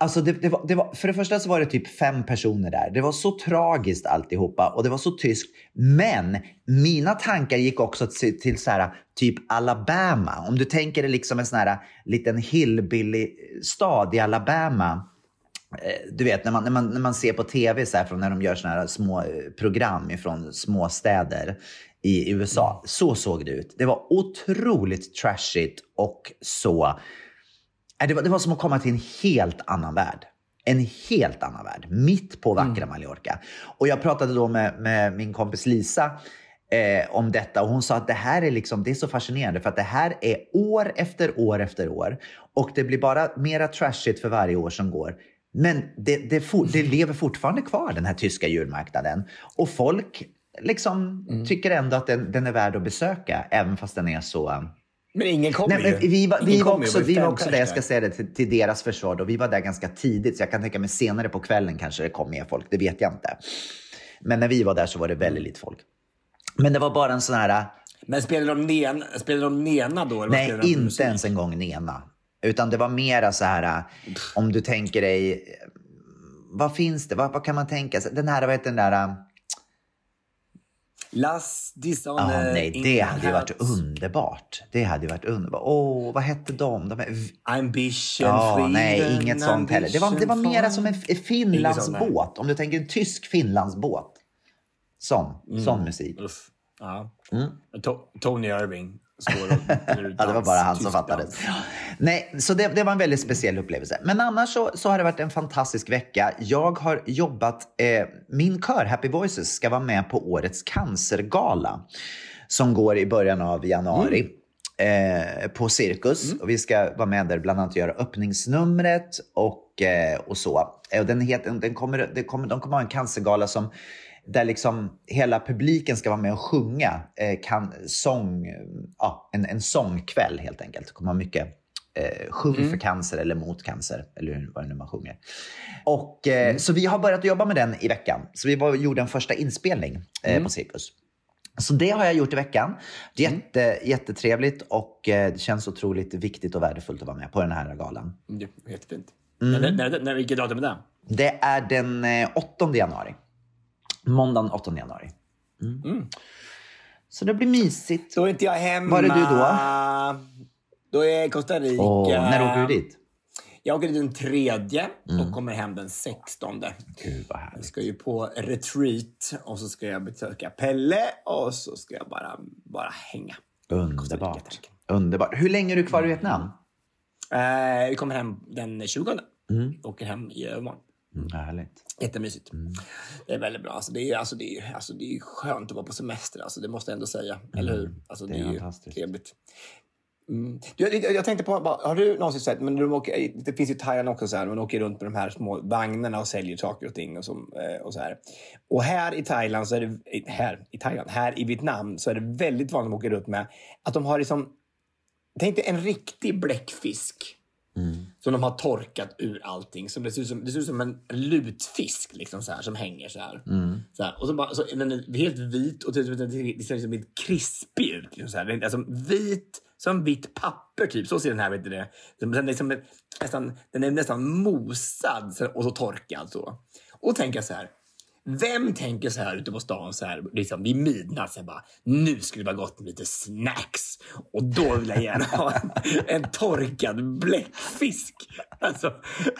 Alltså det, det var, det var, för det första så var det typ fem personer där. Det var så tragiskt alltihopa och det var så tyskt. Men mina tankar gick också till, till så här, typ Alabama. Om du tänker dig liksom en sån här liten hillbilly-stad i Alabama. Eh, Du vet när man, när man, när man ser på tv så här, från när de gör såna här små eh, program från små städer i USA. Så såg det ut. Det var otroligt trashigt och så Det var, det var som att komma till en helt annan värld. En helt annan värld, mitt på vackra Mallorca. Och jag pratade då med, med min kompis Lisa eh, om detta. Och hon sa att det här är, liksom, det är så fascinerande. För att det här är år efter år efter år. Och det blir bara mera trashigt för varje år som går. Men det, det, for, det lever fortfarande kvar den här tyska julmarknaden. Och folk liksom tycker ändå att den, den är värd att besöka även fast den är så Men ingen kommer Nej, ju. vi var, vi var också, vi var också där, jag ska säga det till, till deras försvar, då. vi var där ganska tidigt så jag kan tänka mig senare på kvällen kanske det kom mer folk, det vet jag inte. Men när vi var där så var det väldigt lite folk. Men det var bara en sån här, Men spelar de, nen, spelar de Nena då? Nej inte musik? ens en gång Nena. Utan det var mera så här, om du tänker dig, vad finns det, vad, vad kan man tänka sig? Den här, vad heter den där, Las Dissone Ja, nej, det hade ju varit underbart. Det hade ju varit underbart. Åh, vad hette de? de är... Ambition, Ja, freedom, nej, inget sånt heller. Det var, det var mera som en fun. f- Finlands Inget sånt, nej. båt. Om du tänker en tysk Finlandsbåt. Sån, sån musik. Uff. Ja. Mm. To- Tony Irving Ja, det var bara han som fattade. Nej, så det, det var en väldigt speciell upplevelse. Men annars så, så har det varit en fantastisk vecka. Jag har jobbat, eh, min kör Happy Voices ska vara med på årets cancergala som går i början av januari. Eh, på Cirkus. Och vi ska vara med där bland annat göra öppningsnumret och, eh, och så. Eh, Och den heter, den kommer, det kommer, de kommer ha en cancergala som där liksom hela publiken ska vara med och sjunga eh, kan, sång, ja, en, en sångkväll helt enkelt. Det kommer ha mycket eh, sjung för cancer eller mot cancer, eller vad det nu man sjunger. Och, eh, Så vi har börjat jobba med den i veckan. Så vi var, gjorde en första inspelning eh, på Cirkus. Så det har jag gjort i veckan. Jätte, Jättetrevligt och eh, det känns otroligt viktigt och värdefullt att vara med på den här galan. Jättefint. Mm. När, när, när, vilket datum är det? Det är den eh, 8 januari. Måndagen 8 januari. Mm. Så det blir mysigt. Då är inte jag hemma. Var är du då? Då är jag i Costa Rica. Åh, när åker du dit? Jag åker dit den tredje och kommer hem den sextonde. Gud vad Jag härligt. ska ju på retreat och så ska jag besöka Pelle och så ska jag bara, bara hänga. Underbart. Underbart. Hur länge är du kvar i Vietnam? Eh, vi kommer hem den 20. Åker hem i övermorgon. Mm, härligt. Jättemysigt. Det är väldigt bra. Alltså, det, är, alltså, det, är, alltså, det är skönt att vara på semester. Alltså, det måste jag ändå säga. Eller hur? Alltså, det, Det är är trevligt. Mm. Jag, jag, tänkte på, har du någonsin sett, men de åker, det finns ju i Thailand också, så här, man åker runt med de här små vagnarna och säljer saker och ting. Och, som, eh, och, så här. och här i Thailand, så är det, här i Thailand, här i Vietnam, så är det väldigt vanligt att de åker runt med att de har liksom, tänk dig en riktig bläckfisk. Som de har torkat ur allting. Som det, ser ut som, det ser ut som en lutfisk liksom så här, som hänger så här. Så här. Och så bara, så den är helt vit och det ser det ser liksom krispig ut. Liksom så här. Alltså vit som vitt papper typ. Så ser den här. Vet du det. Den är, liksom nästan, den är nästan mosad och så torkad. Så. Och tänka så här. Vem tänker så här ute på stan så här, liksom vid midnatt, så här bara, nu skulle det vara gott med lite snacks. Och då vill jag gärna ha en, en torkad bläckfisk. Alltså,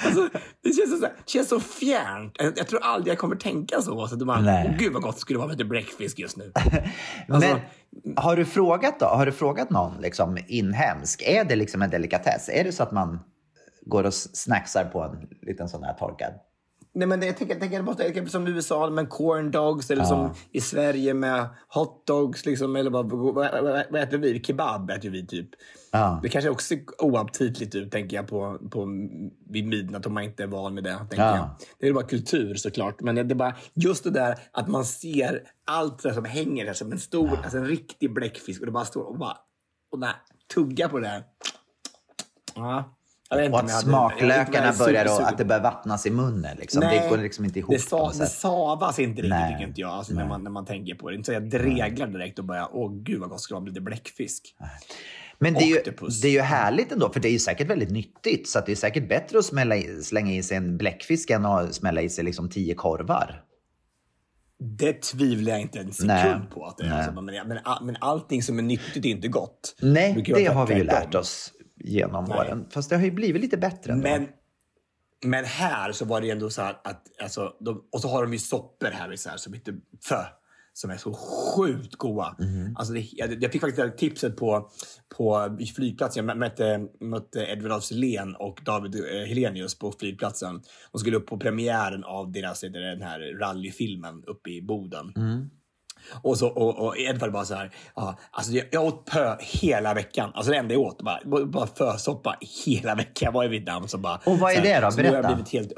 alltså, det känns så, det känns så fjärnt. Jag, jag tror aldrig jag kommer tänka så. så att man, Nej. Gud vad gott det skulle vara med lite bläckfisk just nu. Alltså, Men har du frågat då? Har du frågat någon liksom inhemsk? Är det liksom en delikatess? Är det så att man går och snacksar på en liten sån här torkad? Nej, men det, jag tänker, jag tänker, jag tänker som i USA med corn dogs eller som i Sverige med hot dogs. Liksom, eller vad, vad, vad, äter vi? Kebab äter vi typ. Ja. Det kanske också ser oaptitligt ut, tänker jag, på, på, vid midnatt om man inte är van med det. Tänker Ja. jag. Det är bara kultur såklart. Men det är bara just det där att man ser allt som hänger där som en stor, alltså en riktig bläckfisk och det bara står och bara och där, tugga på det där. Ja. Och om att smaklökarna börjar då, att det börjar vattnas i munnen. Liksom. Nej, det går liksom inte ihop det, sa, det savas inte riktigt, Nej. tycker inte jag. Alltså, när, man, när man tänker på det. Inte så jag dreglar direkt och börjar, åh gud vad gott ska det med lite bläckfisk. Men det är, ju, det är ju härligt ändå, för det är ju säkert väldigt nyttigt. Så det är säkert bättre att smälla i, slänga i sig en bläckfisk än att smälla i sig liksom tio korvar. Det tvivlar jag inte en sekund på. Att det är. Alltså, men, men, men allting som är nyttigt är inte gott. Nej, det har vi ju lärt oss genom Nej. åren. Fast det har ju blivit lite bättre ändå. Men, men här så var det ändå så här att, alltså, de, och så har de ju soppor här så här, som heter fö. Som är så sjukt goda. Mhm. Alltså det, jag, jag fick faktiskt det tipset på, på flygplatsen. Jag mötte, mötte Edward af Sillén och David eh, Helenius på flygplatsen. De skulle upp på premiären av deras, den här rallyfilmen uppe i Boden. Mm. Och, så, och, och Edvard bara så här, ja, alltså jag, jag åt pö hela veckan. Alltså det enda jag åt, bara, bara fösoppa hela veckan. Var i Vietnam så bara... Och vad är här, det då? så nu har jag Berätta. blivit helt...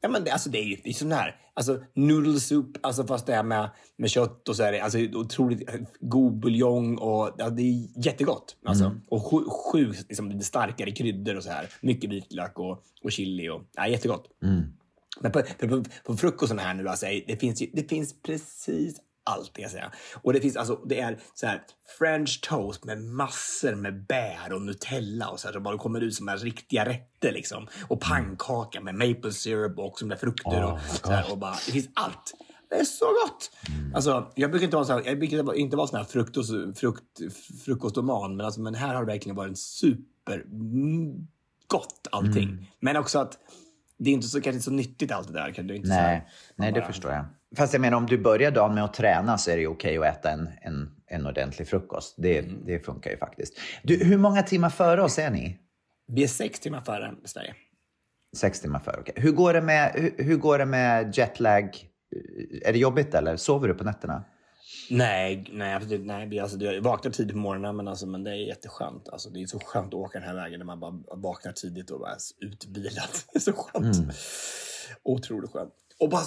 Ja, men det, alltså det är ju det är sån här, alltså noodle soup, alltså fast det är med, med kött och så är det alltså, otroligt god buljong och ja, det är jättegott. Alltså. Mm. Och sju, sju liksom, starkare kryddor och så här. Mycket vitlök och, och chili och ja, jättegott. Mm. Men på, på, på, frukosten här nu, alltså, det, finns ju, det finns precis allt, jag säga. Och det finns alltså, det är så här french toast med massor med bär och nutella och så här, som bara kommer ut som här riktiga rätter liksom. Och pannkaka med maple syrup och också med frukter och så här, och bara, det finns allt. Det är så gott! Alltså, jag brukar inte vara, så här, jag brukar inte vara sån här fruktos, frukt, frukostoman, men, alltså, men här har det verkligen varit en super mm, gott allting. Men också att det är inte så, kanske inte så nyttigt allt det där. Kan du inte så här- Nej, nej det bara- förstår jag. Fast jag menar om du börjar dagen med att träna så är det okej att äta en, en, en ordentlig frukost. Det, Mm. det funkar ju faktiskt. Du, hur många timmar före oss är ni? Vi är sex timmar före Sverige. Sex timmar före, okej. Hur, går det med, hur, hur går det med jetlag? Är det jobbigt eller? Sover du på nätterna? Nej, nej, absolut, nej. Vi, alltså, jag vaknar tidigt på morgonen, men, alltså, men det är jätteskönt. Alltså, det är så skönt att åka den här vägen när man bara vaknar tidigt och bara är utvilad. Det är så skönt. Otroligt skönt. Och bara,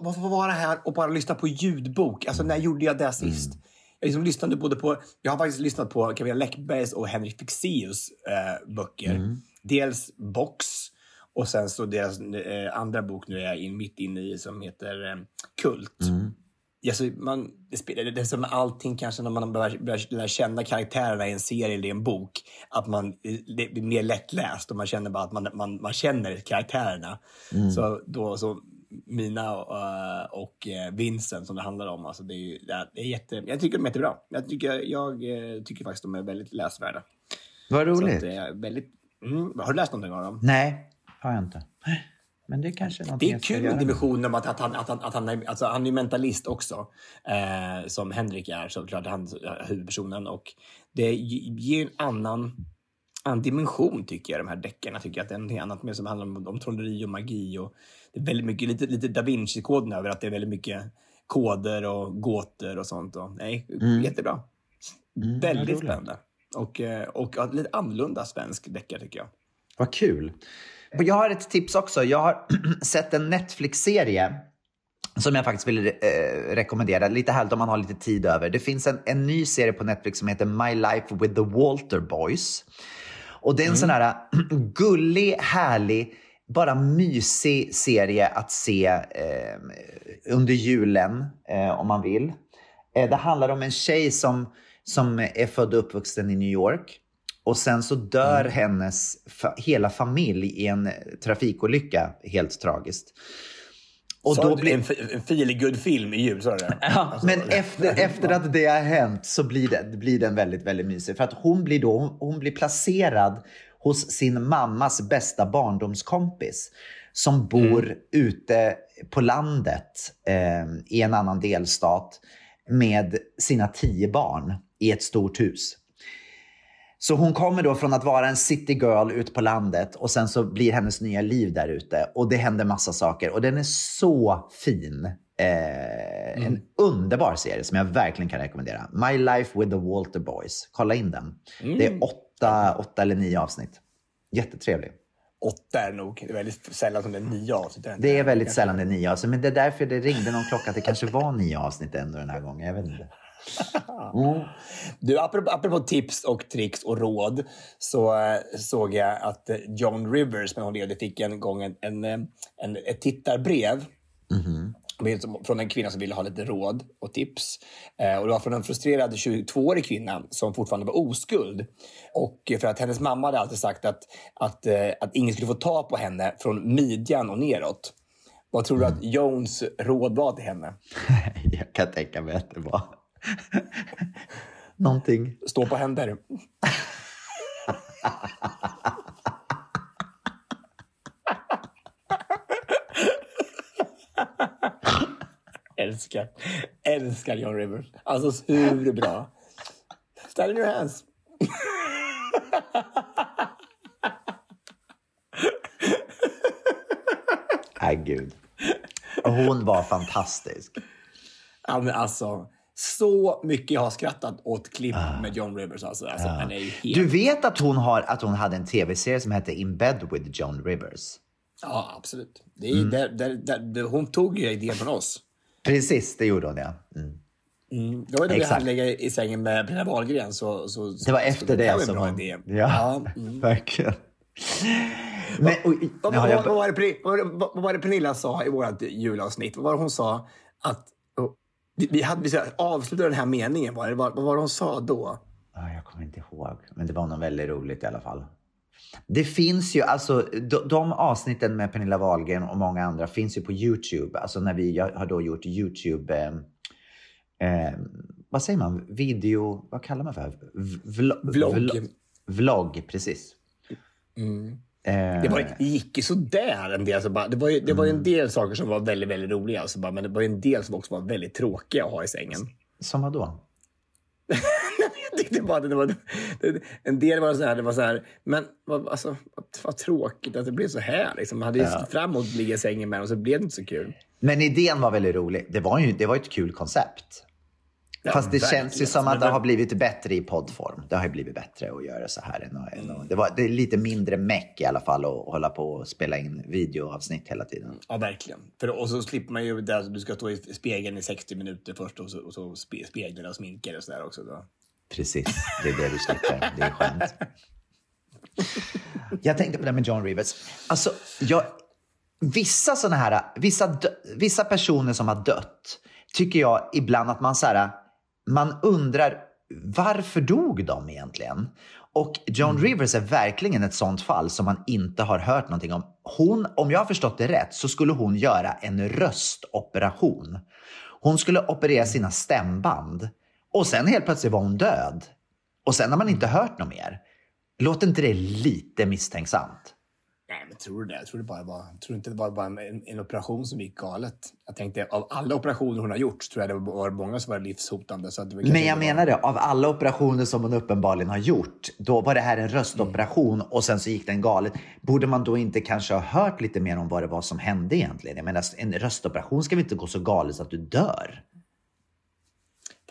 och få vara här och bara lyssna på ljudbok. Alltså, när gjorde jag det sist? Jag liksom lyssnade både på, jag har faktiskt lyssnat på Camilla Läckbergs och Henrik Fexeus eh, böcker. Dels Box och sen så deras eh, andra bok nu är jag in, mitt inne i som heter eh, Kult. Alltså, man, det, spelar, det är som allting kanske när man börjar, börjar lära känna karaktärerna i en serie eller i en bok. Att man, det blir mer lättläst och man känner bara att man, man, man känner karaktärerna. Så, då, så Mina och, eh, och eh, Vincent som det handlar om. Alltså det är, ju- det är, jätte, jag tycker de är jättebra. Jag tycker, jag eh, tycker faktiskt de är väldigt läsvärda. Vad roligt. att väldigt, mm, har du läst någonting av dem? Nej, har jag inte. Men det är kanske är Det är kul med dimensionen om att, att, han, att, han, att han, är, alltså, han är mentalist också. Eh, som Henrik är såklart, han huvudpersonen. Och det ge- ger en annan, annan dimension tycker jag, de här deckarna. Tycker jag att det är någonting annat med som handlar om, om trolleri och magi. Och det är väldigt mycket, lite, lite da Vinci-koden över att det är väldigt mycket koder och gåtor och sånt. Och, nej, jättebra. väldigt roligt. spännande. Och, eh, och ja, lite annorlunda svensk deckare tycker jag. Vad kul. Och Jag har ett tips också. Jag har sett en Netflix-serie som jag faktiskt vill eh, rekommendera. Lite härligt om man har lite tid över. Det finns en, en ny serie på Netflix som heter My Life with the Walter Boys. Och det är en sån här gullig, härlig, bara mysig serie att se eh, under julen eh, om man vill. Eh, det handlar om en tjej som, som är född och uppvuxen i New York. Och sen så dör hennes fa- hela familj i en trafikolycka, helt tragiskt. Och då blir... En, en feelgood film i jul, sa du det? Ja, alltså, men efter, efter att det har hänt så blir, det, blir den väldigt, väldigt mysig. För att hon blir då hon, hon blir placerad hos sin mammas bästa barndomskompis som bor mm. ute på landet eh, i en annan delstat med sina tio barn i ett stort hus. Så hon kommer då från att vara en city girl ute på landet och sen så blir hennes nya liv där ute och det händer massa saker och den är så fin. Eh, mm. En underbar serie som jag verkligen kan rekommendera. My Life with the Walter Boys. Kolla in den. Mm. Det är åtta, åtta eller nio avsnitt. Jättetrevlig. Åtta är nog. Det är väldigt sällan som det är nio avsnitt. Det är väldigt sällan det är nio avsnitt. Men det är därför det ringde någon klocka att det kanske var nio avsnitt ändå den här gången. Jag vet inte. Mm. Du, apropå, apropå, tips och tricks och råd så äh, såg jag att eh, John Rivers, när hon levde, fick en gång en, en, eh, en ett tittarbrev. Mm från en kvinna som ville ha lite råd och tips. Eh, och det var från en frustrerad 22-årig kvinna som fortfarande var oskuld. Och för att hennes mamma hade alltid sagt att, att, eh, att ingen skulle få ta på henne från midjan och neråt. Vad tror du att Jones råd var till henne? Jag kan tänka mig att det var någonting. Stå på händer. älskar, älskar John Rivers. Alltså hur bra. Stand in your hands. Nej, gud. Hon var fantastisk. Ja, men alltså, så mycket jag har skrattat åt klipp ah. med John Rivers. Alltså, alltså, ja. helt... Du vet att hon, har, att hon hade en tv-serie som hette In bed with John Rivers? Ja, absolut. Det är, mm. där, där, där, hon tog ju idén från oss. Precis, det gjorde hon ja. Mm. Mm. Det var när vi hann lägga i sängen med Pernilla Wahlgren. Så, så, det var efter så, det, det som hon... Ja, ja mm. verkligen. Men, vad, jag... vad, var det, vad, vad var det Pernilla sa i vårt julavsnitt? Vad var det hon sa? Att, oh, vi, vi, hade, vi avslutade den här meningen. Var det, vad, vad var det hon sa då? jag kommer inte ihåg, men det var något väldigt roligt i alla fall. Det finns ju, alltså de, de, avsnitten med Pernilla Wahlgren och många andra finns ju på YouTube. Alltså när vi har då gjort YouTube, eh, eh, vad säger man, video, vad kallar man för? Vlogg. Vlogg, vlogg precis. Mm. Eh, det, var, det gick ju sådär en del. Alltså bara, det var ju, det var ju en mm. del saker som var väldigt, väldigt roliga. Alltså bara, men det var ju en del som också var väldigt tråkiga att ha i sängen. Som vad tyckte bara det var... Det, en del var så här, det var så här, men vad, alltså, vad tråkigt att det blev så här. Liksom. Man hade ju ja. fram emot att ligga i sängen med och så blev det inte så kul. Men idén var väldigt rolig. Det var ju det var ett kul koncept. Ja, Fast det verkligen. känns ju som att det har blivit bättre i poddform. Det har ju blivit bättre att göra så här. Än och, det, var, det är lite mindre meck i alla fall att hålla på och spela in videoavsnitt hela tiden. Ja, verkligen. För, och så slipper man ju där du ska stå i spegeln i 60 minuter först och så, och så speglar och sminkar och sådär också. Då. Precis, det är det du slipper. Det är skönt. Jag tänkte på det med John Rivers. Alltså, jag, vissa såna här, vissa, vissa personer som har dött tycker jag ibland att man så här, man undrar varför dog de egentligen? Och John mm. Rivers är verkligen ett sånt fall som man inte har hört någonting om. Hon, om jag har förstått det rätt, så skulle hon göra en röstoperation. Hon skulle operera sina stämband och sen helt plötsligt var hon död. Och sen har man inte hört något mer. Låter inte det lite misstänksamt? Nej, men tror du det? Jag tror, det bara var, tror inte det var bara en, en, operation som gick galet. Jag tänkte av alla operationer hon har gjort tror jag det var många som var livshotande. Så det var men jag menar det, av alla operationer som hon uppenbarligen har gjort, då var det här en röstoperation mm. och sen så gick den galet. Borde man då inte kanske ha hört lite mer om vad det var som hände egentligen? Jag menar, en röstoperation ska väl inte gå så galet så att du dör?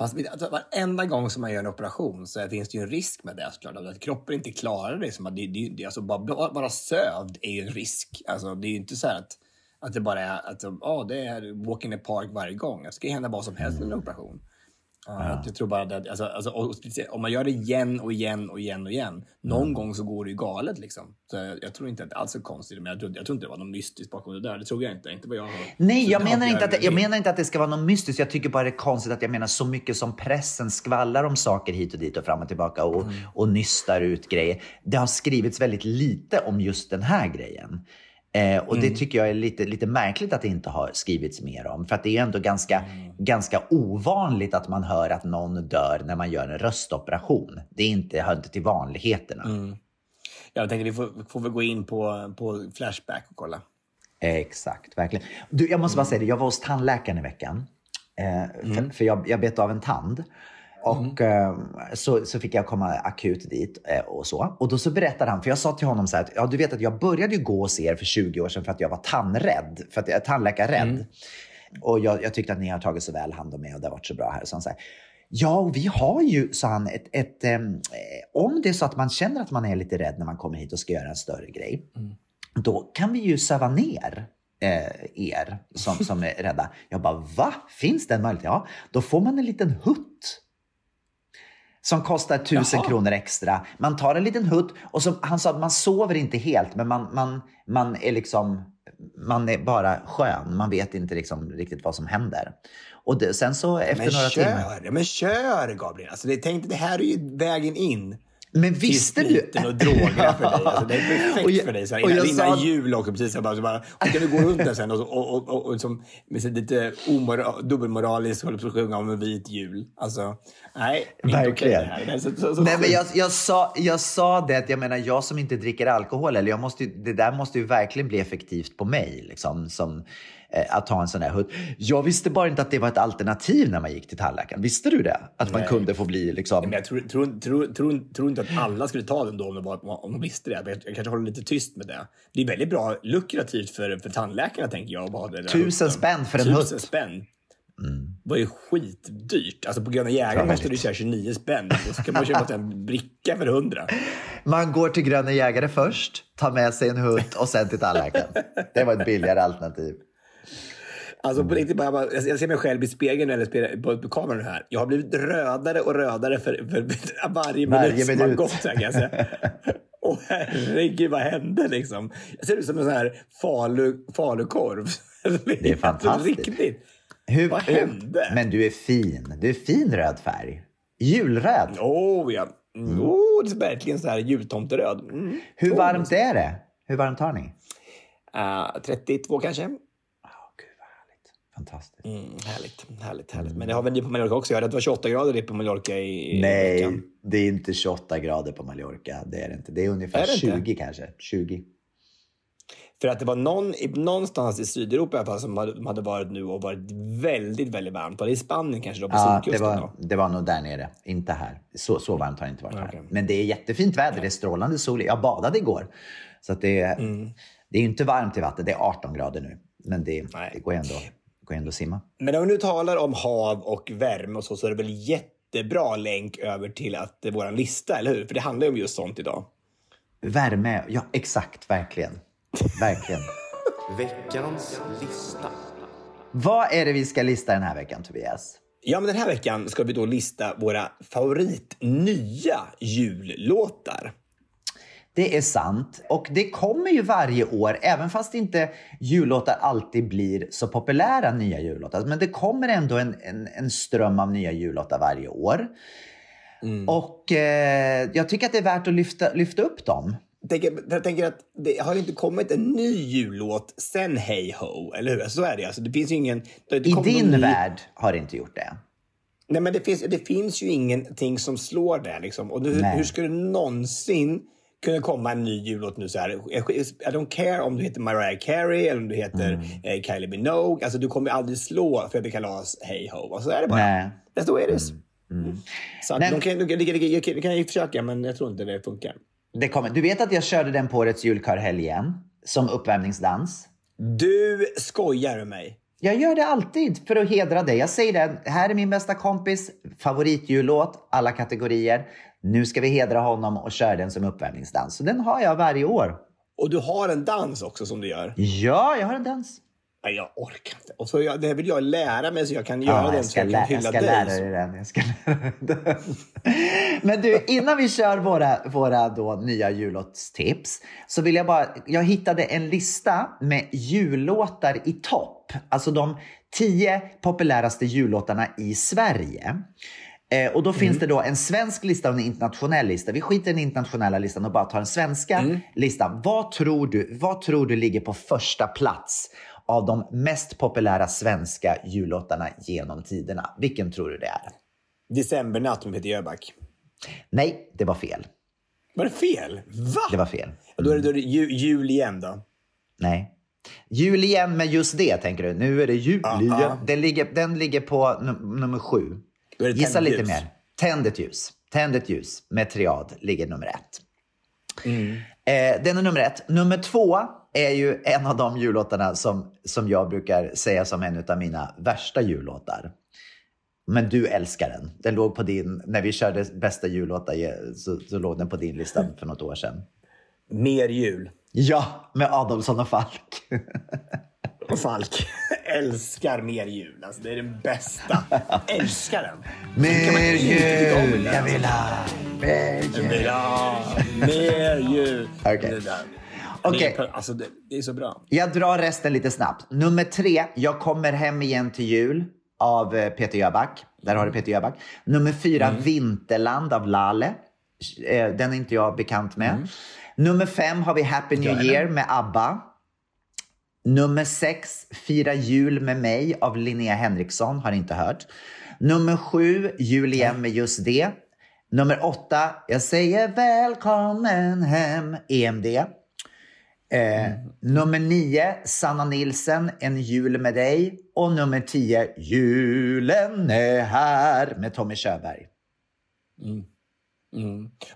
Fast alltså, varenda gång som man gör en operation så finns det ju en risk med det såklart. Alltså, att kroppen inte klarar det. Som att det, det, det alltså bara, bara sövd är ju en risk. Alltså, det är ju inte så att, att det bara är att oh, det är walk in the park varje gång. Det ska hända vad som helst med en operation. Ja. Jag tror bara att alltså, alltså, om man gör det igen och igen och igen och igen, någon mm. gång så går det ju galet. Liksom. Så jag, jag tror inte att det alls är konstigt, men jag tror, jag tror inte det var något mystiskt bakom det där. Det tror jag inte. inte vad jag har. Nej, jag menar, inte att det, jag menar inte att det ska vara något mystiskt. Jag tycker bara det är konstigt att jag menar så mycket som pressen skvallrar om saker hit och dit och fram och tillbaka och, mm. och nystar ut grejer. Det har skrivits väldigt lite om just den här grejen. Eh, och det tycker jag är lite, lite märkligt att det inte har skrivits mer om. För att det är ändå ganska, ganska ovanligt att man hör att någon dör när man gör en röstoperation. Det är inte, hör inte till vanligheterna. Jag tänkte vi får, får väl gå in på, på Flashback och kolla. Exakt, verkligen. Du, jag måste bara säga det, jag var hos tandläkaren i veckan. Eh, för, för jag, jag bet av en tand. Och eh, så, så fick jag komma akut dit eh, och så. Och då så berättade han, för jag sa till honom så här, att, ja du vet att jag började ju gå hos er för 20 år sedan för att jag var tandrädd. För att jag är tandläkarrädd. Och jag, jag tyckte att ni har tagit så väl hand om mig och det har varit så bra här. Så han säger, ja och vi har ju, sa han, ett, ett, ehm, eh, om det är så att man känner att man är lite rädd när man kommer hit och ska göra en större grej. Då kan vi ju söva ner eh, er som, som är rädda. Jag bara, va? Finns den möjligheten? Ja, då får man en liten hutt som kostar tusen Jaha. kronor extra. Man tar en liten hutt och så, han sa att man sover inte helt, men man, man, man är liksom man är bara skön. Man vet inte liksom riktigt vad som händer. Och det, sen så efter Men några kör, timmar. men kör Gabriel! Alltså, det, tänk, det här är ju vägen in. Men visste du? spriten och drogerna för dig. Alltså, det är perfekt Och jag- för dig. Så här, och innan, jag innan sa- jul också. Precis, så bara, så bara, och kan du gå runt där sen och, och, och, och, och som, med lite omora, dubbelmoraliskt håller på att sjunga om en vit jul. Alltså, nej. inte Verkligen. det här. Det är så, så, så Nej, men jag, jag, sa, jag sa det att jag menar, jag som inte dricker alkohol, eller jag måste, det där måste ju verkligen bli effektivt på mig. Liksom, som, att ta en sån här hutt. Jag visste bara inte att det var ett alternativ när man gick till tandläkaren. Visste du det? Att man Nej. kunde få bli liksom... Men jag tror, tror, tror, tror, tror inte att alla skulle ta den då om de, var, om de visste det. Jag, jag kanske håller lite tyst med det. Det är väldigt bra lukrativt för, för tandläkarna tänker jag. ha det Tusen spänn för en Tusen hutt. spänn. Det var ju skitdyrt. Alltså på Gröna Jägaren måste du köra 29 spänn. Då ska man köpa en bricka för 100. Man går till Gröna Jägare först, tar med sig en hutt och sen till tandläkaren. Det var ett billigare alternativ. Alltså Mm. på riktigt, bara, jag, ser mig själv i spegeln eller på, kameran här. Jag har blivit rödare och rödare för, för varje minut som har gått. Här, kan jag säga. Åh herregud, vad hände liksom? Jag ser ut som en sån här falu, falukorv. Det är fantastiskt. Riktigt. Hur, Vad hände? Men du är fin. Du är fin röd färg. Julröd. Åh ja. Mm. Oh, det är verkligen så här jultomteröd. Mm. Hur varmt är det? Hur varmt har ni? Ah, 32 kanske? Fantastiskt. Mm, härligt, härligt, härligt. Men det har väl ni på Mallorca också? Jag hörde att det var 28 grader på Mallorca i, Nej, veckan. det är inte 28 grader på Mallorca. Det är det inte. Det är ungefär Är det inte? 20 kanske. 20. För att det var någon, någonstans i Sydeuropa i alla fall som hade, varit nu och varit väldigt, väldigt varmt. Var det i Spanien kanske då på Ja, det var, då? det var nog där nere. Inte här. Så, så varmt har det inte varit här. Okej. Men det är jättefint väder. Det är strålande sol. Jag badade igår. Så det, är, Mm. det är inte varmt i vattnet. Det är 18 grader nu. Men det, det går ändå, går ändå att simma. Men om vi nu talar om hav och värme och så, så är det väl jättebra länk över till att våran lista, eller hur? För det handlar ju om just sånt idag. Värme, ja exakt, verkligen. Verkligen. Veckans lista. Vad är det vi ska lista den här veckan, Tobias? Ja, men den här veckan ska vi då lista våra favorit nya jullåtar. Det är sant. Och det kommer ju varje år, även fast inte jullåtar alltid blir så populära nya jullåtar. Men det kommer ändå en, en, en ström av nya jullåtar varje år. Och eh, jag tycker att det är värt att lyfta, lyfta upp dem. Jag tänker, jag tänker att det har inte kommit en ny jullåt sen Hey Ho, eller hur? Så är det alltså. Det finns ju ingen... Det I din ny- värld har det inte gjort det. Nej, men det finns, det finns ju ingenting som slår det. Liksom. Och hur, Nej. hur skulle det någonsin kunna komma en ny jullåt nu? Så här? I don't care om du heter Mariah Carey eller om du heter Mm. eh, Kylie Minogue. Alltså, du kommer aldrig slå Fredrik Kalas Hey Ho. Och så är det bara. Nej. Mm. That's the way it is. Så att Nej. de kan, de, kan, de, de, de kan ju försöka, men jag tror inte det funkar. det kommer. Du vet att jag körde den på årets julkörhelg igen, som uppvärmningsdans. Du skojar med mig. Jag gör det alltid för att hedra dig. Jag säger det, här är min bästa kompis, favoritjullåt, alla kategorier. Nu ska vi hedra honom och köra den som uppvärmningsdans. Så den har jag varje år. Och du har en dans också som du gör. Ja, jag har en dans. Nej, jag orkar inte. Och så jag, det vill jag lära mig så jag kan göra Ja, den jag så ska, jag kan lä- jag hylla ska dig. lära dig den. Jag ska lära dig den. Men du, innan vi kör våra, våra då nya jullåtstips så vill jag bara, jag hittade en lista med jullåtar i topp. Alltså de tio populäraste jullåtarna i Sverige. Eh, och då finns det då en svensk lista och en internationell lista. Vi skiter i den internationella listan och bara tar den svenska listan. Vad tror, du, vad tror du ligger på första plats av de mest populära svenska jullåtarna genom tiderna? Vilken tror du det är? Decembernatt med Peter Jöback. Nej, det var fel. Var det fel? Va? Det var fel. Ja, Då är det, då är det ju, jul igen då. Nej. Jul igen med just det, tänker du. Nu är det jul igen. Den, ligger, den ligger på num- nummer sju. Då är det Gissa lite ljus. mer. Tänd ett ljus. Tänd ett ljus med triad ligger nummer ett. Mm. Eh, den är nummer ett. Nummer två är ju en av de jullåtarna som, som jag brukar säga som en av mina värsta jullåtar. Men du älskar den. Den låg på din, när vi körde bästa jullåtar eh, så, så låg den på din lista för något år sedan. Mer jul. Ja, med Adolfsson och Falk. Och Falk. Älskar mer jul. Alltså, det är den bästa. Älskar den. Mer jul, jag vill ha mer jul. Ja, mer jul. Okej. Är- Alltså, det, det är så bra. Jag drar resten lite snabbt. Nummer tre, Jag kommer hem igen till jul av eh, Peter Jöback. Där har du Peter Jöback. Nummer fyra, Vinterland av Lale. Eh, Den är inte jag bekant med. Nummer fem har vi Happy New Year med ABBA. Nummer sex, Fira jul med mig av Linnea Henriksson. Har inte hört. Nummer sju, Jul igen med just det. Nummer åtta, Jag säger välkommen hem, EMD. Eh, Nummer nio, Sanna Nilsen, En jul med dig. Och nummer tio, Julen är här med Tommy Körberg.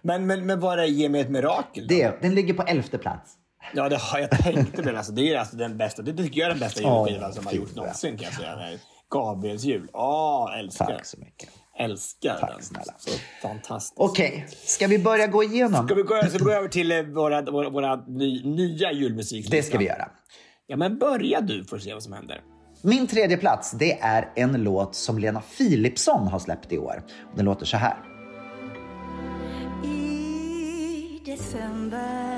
Men, men, men vad är Ge mig ett mirakel? Då? Det, den ligger på elfte plats. Ja, det har jag tänkt mig. Alltså, det är alltså den bästa. Det tycker jag är den bästa julskivan som har gjorts någonsin. Kan jag säga. Det. Gabriels jul. Åh, älskar. Tack så mycket. Älskar Tack den. snälla. Så fantastiskt. Okej, ska vi börja gå igenom? Ska vi gå, ska vi gå över till eh, våra, våra, våra ny, nya julmusik? Det ska vi göra. Ja, men börja du för att se vad som händer. Min tredje plats, det är en låt som Lena Philipsson har släppt i år. Den låter så här. I december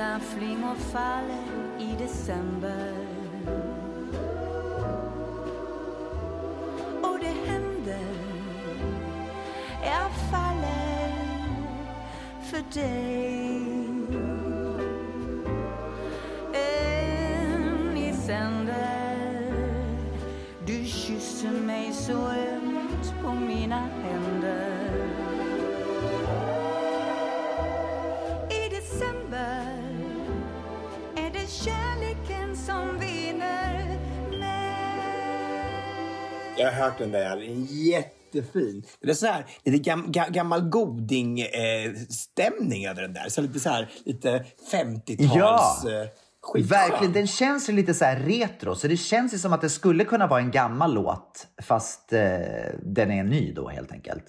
Vita flingor faller i december. Och det händer Jag faller för dig. En i sänder Du kysser mig så ömt på mina Jag har hört den där. Jättefin. Det är så här, lite gam, ga, gammal goding-stämning över den där. Så lite så här, lite 50-tals... Ja. eh. Verkligen, den känns ju lite så här retro. Så det känns ju som att det skulle kunna vara en gammal låt fast eh, den är ny då helt enkelt.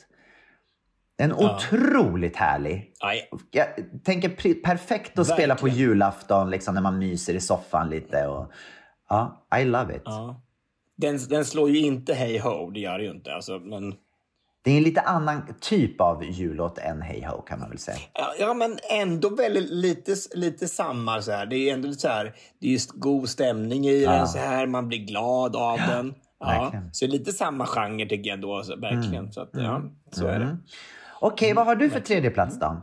Den är otroligt härlig. Aj. Jag tänker perfekt att spela på Verkligen. julafton liksom, när man myser i soffan lite. Och, ja, I love it. Ja. Den, den slår ju inte Hey Ho, det gör det ju inte. Alltså, men, Det är en lite annan typ av jullåt än Hey Ho kan man väl säga. ja, ja, men ändå väldigt lite, lite samma. Så här. Det är ändå lite så här, det är just god stämning i den. Så här, man blir glad av den. Ja, så lite samma genre tycker jag. Så, verkligen. Så, att, ja, så är det. Okej, vad har du för tredje plats då?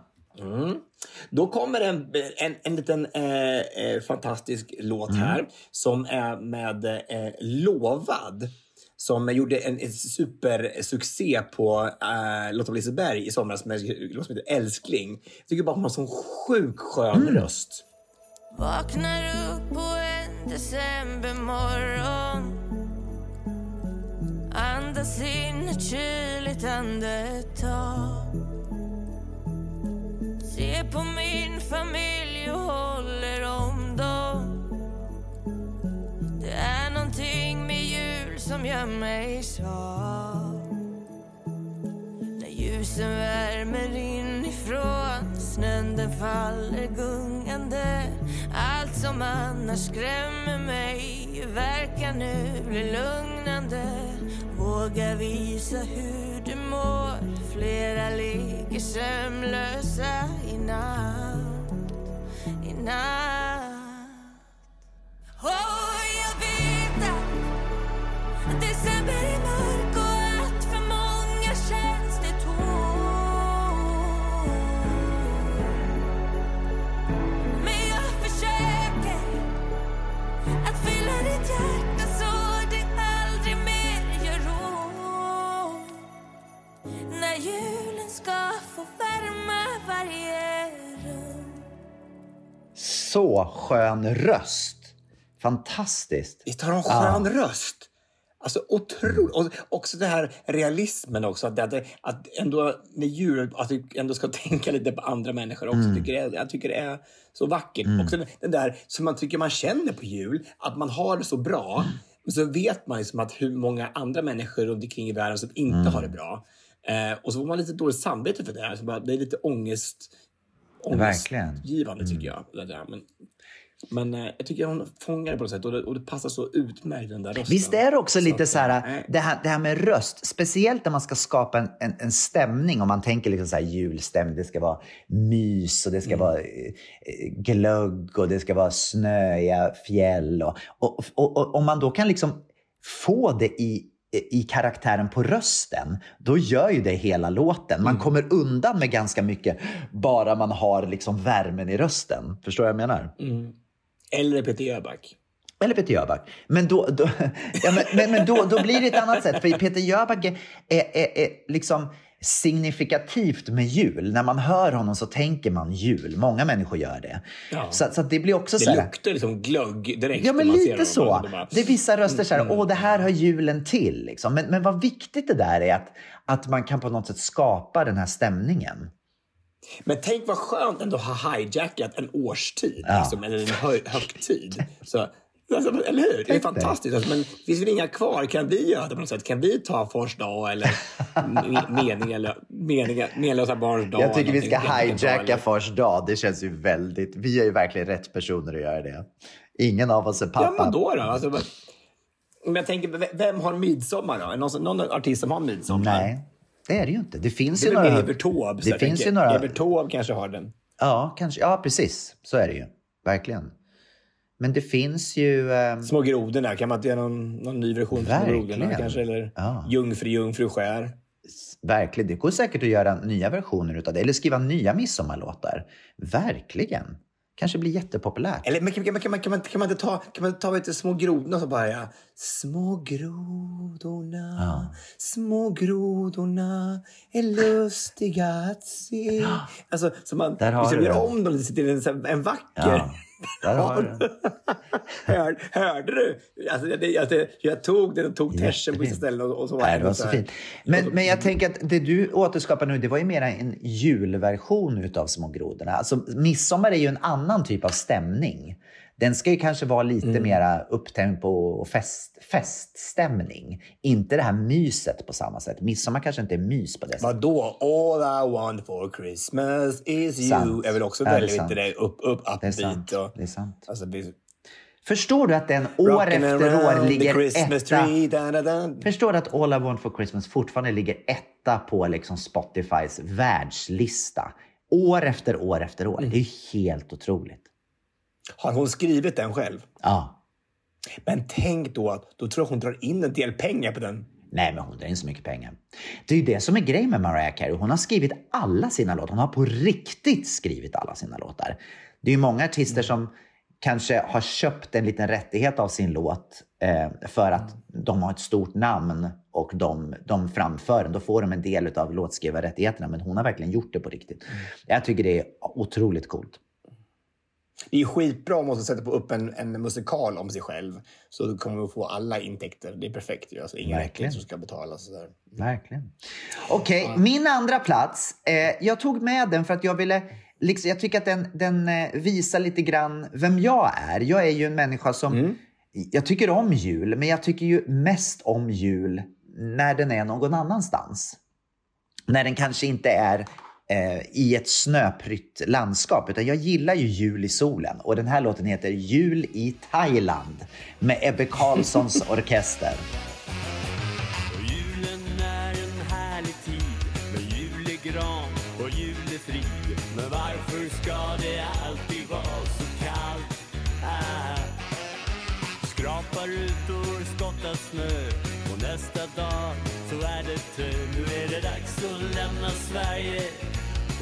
Då kommer en, en, en liten eh, eh, fantastisk låt här som är med eh, Lovad. Som gjorde en, en supersuccé på eh, Lotta Liseberg i somras med en låt som heter Älskling. Jag tycker bara hon har en sån sjukt skön röst. Vaknar upp på en decembermorgon Andas in ett kyligt andetag Ser på min familj och håller om dem. Det är någonting med jul som gör mig svag. När ljusen värmer inifrån Snön den faller gungande. Allt som annars skrämmer mig Verkar nu bli lugnande. Våga visa hur mår Flera ligger sömnlösa i natt I natt. Och jag vet att December är mörk julen ska få värma varje rum Så skön röst. Fantastiskt. Visst har hon skön röst? Alltså otroligt. Och också det här realismen också. Att, att, att ändå med djur, att du ändå ska tänka lite på andra människor också. Tycker det, jag tycker det är så vackert. Också den där som man tycker man känner på jul, att man har det så bra. Men så vet man liksom att hur många andra människor runt omkring i världen som inte har det bra. Eh, och så får man lite dåligt samvete för det. Här. Så bara, det är lite ångest, ångestgivande tycker jag. Men, men eh, jag tycker hon fångar det på något sätt och det, och det passar så utmärkt den där rösten. Visst är det också lite att, så här, nej. det här, det här med röst, speciellt när man ska skapa en, en, en stämning, om man tänker liksom så här julstämning, det ska vara mys och det ska vara eh, glögg och det ska vara snöiga fjäll. Och, och, och, och om man då kan liksom få det i i karaktären på rösten, då gör ju det hela låten. Man kommer undan med ganska mycket bara man har liksom värmen i rösten. Förstår vad jag menar? Eller Peter Jöback. Eller Peter Jöback. Men, då, då, ja, men, men, men då, då blir det ett annat sätt. För Peter Jöback är, är, är, är liksom signifikativt med jul. När man hör honom så tänker man jul. Många människor gör det. Ja. Så, så det blir också Det så här, luktar liksom glögg direkt. Ja, men lite så. Bara- Det är vissa röster så här, Mm. åh, det här hör julen till. Liksom. Men, men vad viktigt det där är att, att man kan på något sätt skapa den här stämningen. Men tänk vad skönt ändå att ha hijackat en årstid, Ja. liksom, eller en hö högtid. Så, alltså, eller hur? Det är fantastiskt. Alltså, men finns väl inga kvar? Kan vi göra det på något sätt? Kan vi ta Fors dag eller me- mening eller mening, menlösa barns dag? Jag tycker vi ska hijacka? Fars dag. Det känns ju väldigt... Vi är ju verkligen rätt personer att göra det. Ingen av oss är pappa. Ja, men då då? Alltså, men- jag tänker, vem har midsommar då? Är någon, någon artist som har midsommar? Nej, det är det ju inte. Det finns Det ju några... Evert Taube. Det finns ju några... Evert Taube kanske har den. Ja, kanske. Ja, precis. Så är det ju. Verkligen. Men det finns ju... ehm, Små grodorna, kan man inte göra någon, någon ny version Verkligen. grodorna kanske? Eller Ja. Jungfru, jungfru skär. Verkligen. Det går säkert att göra nya versioner utav det. Eller skriva nya midsommarlåtar. Verkligen. Kanske blir jättepopulärt. Eller men kan, kan, kan, kan, man, kan man inte ta, kan man ta vet, små grodorna så bara ja. Små grodorna, små grodorna är lustiga att se. Alltså, så man Där har liksom gör om dem lite till en, en vacker... Ja, där har du. Hör, hörde du? Alltså, det, jag, det, jag tog den och tog tersen på vissa ställen. Och, och så var Nej, det var så så fint. Men, men jag tänker att det du återskapar nu, det var ju mer en julversion utav Små grodorna. Alltså, midsommar är ju en annan typ av stämning. Den ska ju kanske vara lite Mm. mera upptempo och fest, feststämning. Inte det här myset på samma sätt. Midsommar kanske inte är mys på det sättet. Vadå? All I want for Christmas is you. Sant. är väl också Ja, väldigt sant. det där upp, upp, Det är sant. Och, Det är sant. alltså, det- Förstår du att den år Rockin' efter år ligger etta? tree, da, da, da. Förstår du att All I Want For Christmas fortfarande ligger etta på liksom Spotifys världslista? År efter år efter år. Mm. Det är ju helt otroligt. Har hon skrivit den själv? Ja. Men tänk då att då tror jag hon drar in en del pengar på den. Nej, men hon drar in så mycket pengar. Det är ju det som är grejen med Mariah Carey. Hon har skrivit alla sina låtar. Hon har på riktigt skrivit alla sina låtar. Det är ju många artister som kanske har köpt en liten rättighet av sin låt eh, för att de har ett stort namn och de, de framför den. Då får de en del av låtskrivarrättigheterna. Men hon har verkligen gjort det på riktigt. Jag tycker det är otroligt coolt. Det är skitbra om hon ska sätta på upp en, en musikal om sig själv. Så då kommer hon få alla intäkter. Det är perfekt ju. Alltså, Verkligen. rättigheter som ska betalas. Sådär. Verkligen. Okej, min andra plats. Eh, jag tog med den för att jag ville... Liksom, jag tycker att den, den eh, visar lite grann vem jag är. Jag är ju en människa som... Jag tycker om jul, men jag tycker ju mest om jul när den är någon annanstans. När den kanske inte är eh, i ett snöprytt landskap. Utan jag gillar ju jul i solen. Och den här låten heter Jul i Thailand med Ebbe Carlssons orkester. Julen är en härlig tid med julegran och julefrid. Men varför ska det alltid vara så kallt? Ah. Skrapa rutor, skotta snö och nästa dag så är det tö. Nu är det dags att lämna Sverige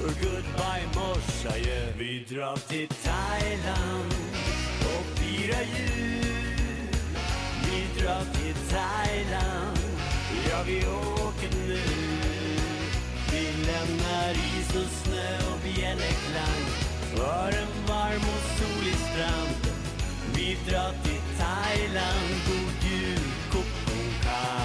goodbye morsa, yeah. Vi drar till Thailand och firar jul. Vi drar till Thailand, ja vi åker nu. Vi lämnar is och snö och bjällerklang för en varm och solig strand. Vi drar till Thailand, god jul, Kopunka.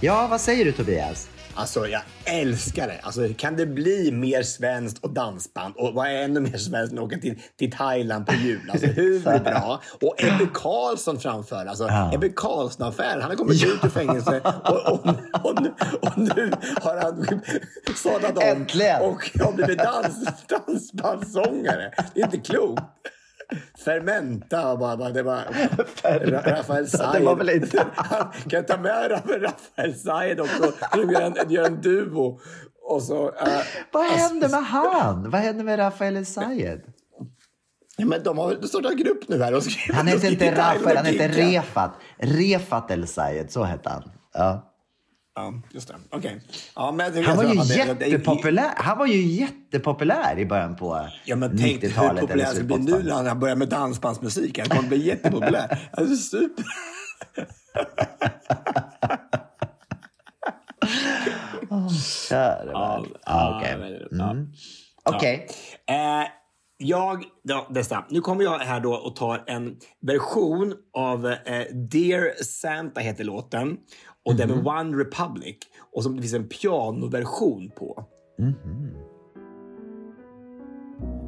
Ja, vad säger du Tobias? Alltså, jag älskar det. Alltså, kan det bli mer svenskt och dansband? Och vad är ännu mer svenskt än att åka till, till Thailand på jul? Alltså, hur bra? Och Ebbe Carlsson framför. Alltså, Ja. Ebbe Carlsson-affären. Han har kommit ut ur fängelse och, och, och, nu, och nu har han sadlat om Äntligen! och har blivit dans, dansbandssångare. Det är inte klokt. Fermenta, bara, det var Ra- Rafael Det Sayed. var väl inte- kan ta med Ra- Rafael Sayed också. Gör en, gör en duo. Och så, eh, Vad alltså, hände med han? Vad hände med Rafael Sayed? Ja, men de har väl startat grupp nu här. Och Han hette och inte Rafael, han gigga. Refat. Refat El Sayed, så hette han. Ja. Ja, just det. Okej. Ja, men Han var ju alltså, jättepopulär. Han var ju jättepopulär i början på Ja, men tänk hur 90-talet. populär eller det blir nu när han börjar med dansbandsmusik. Han kommer bli jättepopulär. Alltså, super. Värld. Ja, okej. Mm. Okej. Eh, jag, ja, dessa. Nu kommer jag här då och tar en version av eh, Dear Santa heter låten. Och den Mhm. är One Republic. Och som det finns en pianoversion på.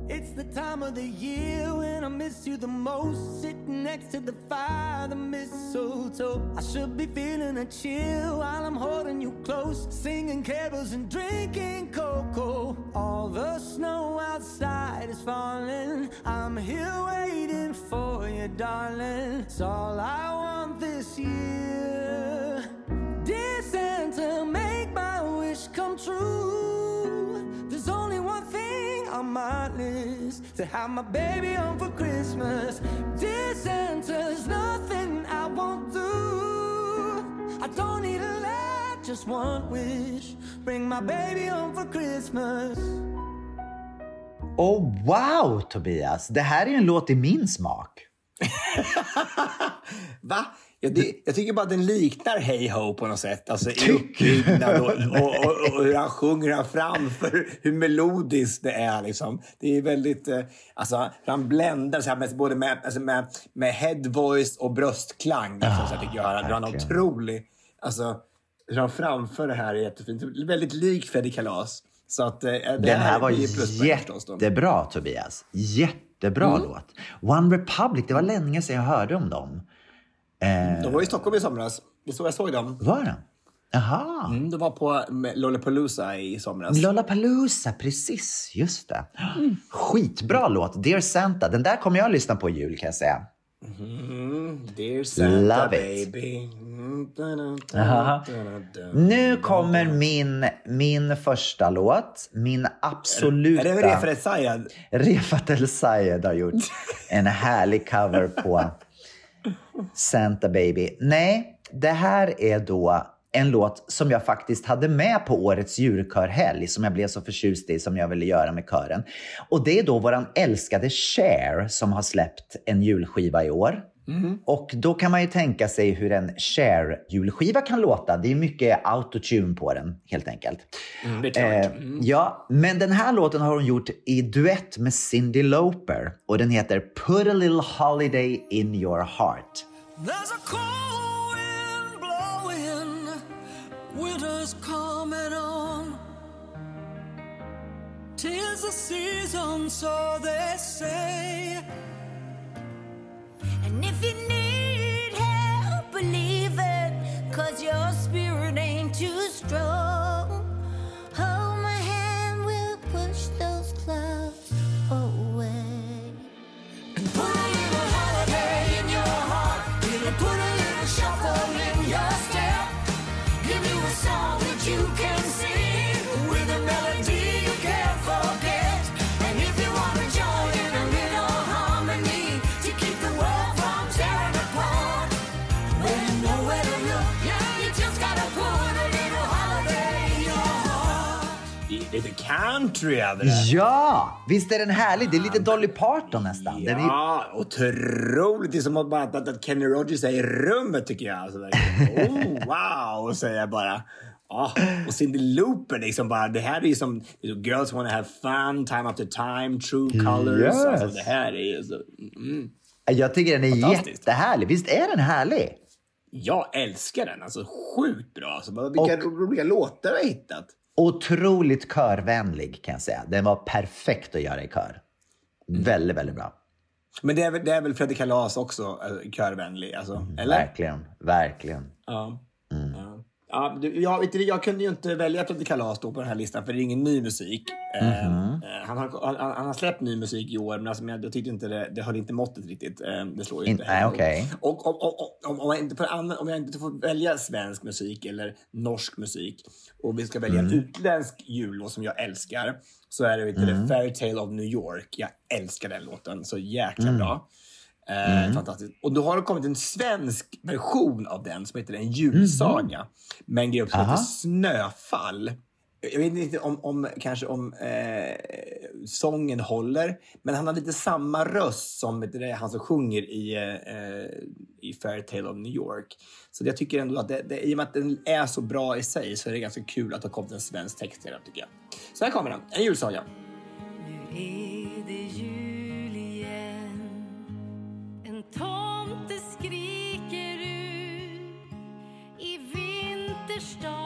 It's the time of the year when I miss you the most. Sitting next to the fire, the mistletoe. I should be feeling a chill while I'm holding you close. Singing carols and drinking cocoa. All the snow outside is falling. I'm here waiting for you, darling. It's all I want this year. On my list to have my baby home for Christmas. Dear Santa, there's nothing I won't do. I don't need a lot, just one wish. Bring my baby home for Christmas. Oh, wow, Tobias. Det här är en låt i min smak. Va? Ja, det, jag tycker bara att den liknar Hey Ho på något sätt. Alltså i uppbyggnad och, och, och, och hur han sjunger han framför, hur melodiskt det är. Liksom. Det är väldigt... Eh, alltså, han bländar så här med, både med, alltså med, med head voice och bröstklang. Liksom, så jag tycker jag han har otrolig... Alltså, hur han framför det här är jättefint. Väldigt lik Freddy Kalas. Så att, eh, det Den här var jättebra, Tobias. Jättebra Mm. låt. One Republic, det var länge sedan jag hörde om dem. Eh, De var i Stockholm i somras. Det så jag såg dem. var den? Jaha. Mm, de var på Lollapalooza i somras. Lollapalooza, precis. Just det. Skitbra låt. Dear Santa. Den där kommer jag att lyssna på i jul kan jag säga. Mm, dear Santa Love it. baby. Mm, Aha. Nu kommer min, min första låt. Min absoluta... Är det Refat Sayed? Refat El Sayed har gjort en härlig cover på Santa Baby. Nej, det här är då en låt som jag faktiskt hade med på årets julkörhelg som jag blev så förtjust i som jag ville göra med kören. Och det är då våran älskade Cher som har släppt en julskiva i år. Och då kan man ju tänka sig hur en Cher-julskiva kan låta. Det är mycket autotune på den helt enkelt. Mm, det är klart. Eh, Ja, men den här låten har hon gjort i duett med Cyndi Lauper och den heter Put a little holiday in your heart. There's a cold wind blowing, winter's coming on. Tis the season, so they say. And if you country över det. Ja, visst är den härlig? Det är lite Dolly Parton nästan. Den är, Ja, otroligt. Det är som att, bara, att, att Kenny Rogers är i rummet tycker jag. Alltså, oh, wow, säger jag bara. Ja, och Cyndi Lauper liksom bara, det här är ju som Girls wanna have fun, time after time, true colors. Yes. Alltså, det här är ju så... Mm. Jag tycker den är jättehärlig. Visst är den härlig? Jag älskar den. Alltså sjukt bra. Alltså, vilka roliga låtar du har hittat. Otroligt körvänlig kan jag säga. Den var perfekt att göra i kör. Väldigt, väldigt bra. Men det är, det är väl Freddy Kalas också, äh, körvänlig? Alltså, eller? Verkligen, verkligen. Ja. Ja. Jag, jag kunde ju inte välja Freddy Kalas då på den här listan för det är ingen ny musik. Mhm. eh, han, har, han, han har släppt ny musik i år men alltså, jag, jag tyckte inte det, det höll inte måttet riktigt. Eh, det slår ju In- inte. nej, heller. okej. Och om, om, om, jag inte får använda, om jag inte får välja svensk musik eller norsk musik och vi ska välja Mm. en utländsk jullåt som jag älskar så är det Mm. Fairy Tale of New York. Jag älskar den låten. Så jäkla Mm. bra. Eh, Mm. Fantastiskt. Och då har det kommit en svensk version av den som heter En julsaga. Med en grupp som Aha. heter Snöfall. Jag vet inte om, om kanske om eh, sången håller, men han har lite samma röst som det, han som sjunger i, eh, i Fairy Tale of New York. Så jag tycker ändå att det, det, i och med att den är så bra i sig så är det ganska kul att det har kommit en svensk text till den tycker jag. Så här kommer den, En julsaga. Nu är det jul tomte skriker ut I vinterstad.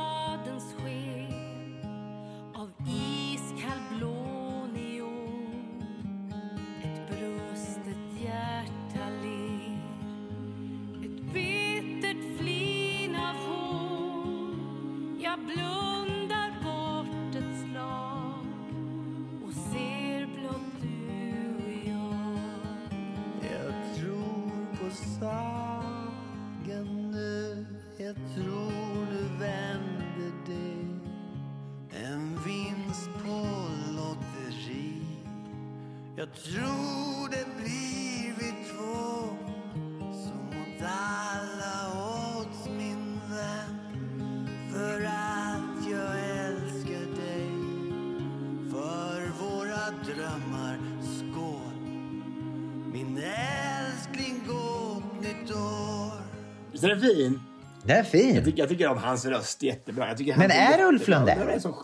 Visst är den fin? Den är fin. Jag tycker, jag tycker om hans röst jättebra. Jag tycker Men är det Ulf jättebra. Lundell? Är det som-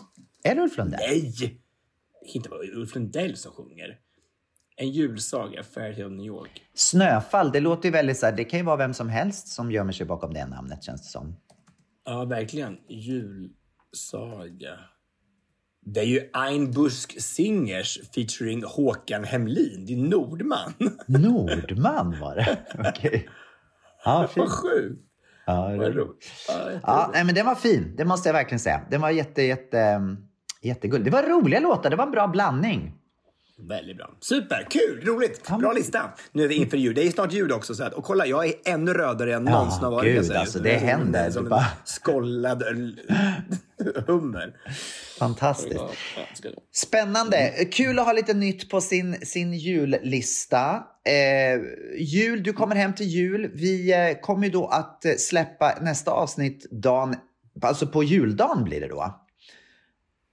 Är det Ulf Lundell? Nej! Det kan inte vara Ulf Lundell som sjunger. En julsaga, Fairy Tale of New York. Snöfall, det låter ju väldigt så här, det kan ju vara vem som helst som gömmer sig bakom det namnet känns det som. Ja, verkligen. Julsaga. Det är ju Ein Busk Singers featuring Håkan Hemlin. Det är Nordman. Nordman var det? Okej. Ja, fint. Vad sjukt. Ja, Vad roligt. Ja, nej, men den var fin. Det måste jag verkligen säga. Den var jätte, jätte, ehm, jättegullig. Det var roliga låtar. Det var en bra blandning. Väldigt bra. Super! Kul! Roligt! Bra lista. Nu är vi inför jul. Det är snart jul också. Så att, och kolla, jag är ännu rödare än någonsin har varit. gud, alltså, det händer. Som en öl- hummer. Fantastiskt. Spännande. Kul att ha lite nytt på sin, sin jullista. Eh, jul, du kommer hem till jul. Vi eh, kommer ju då att släppa nästa avsnitt dagen, alltså på juldagen blir det då.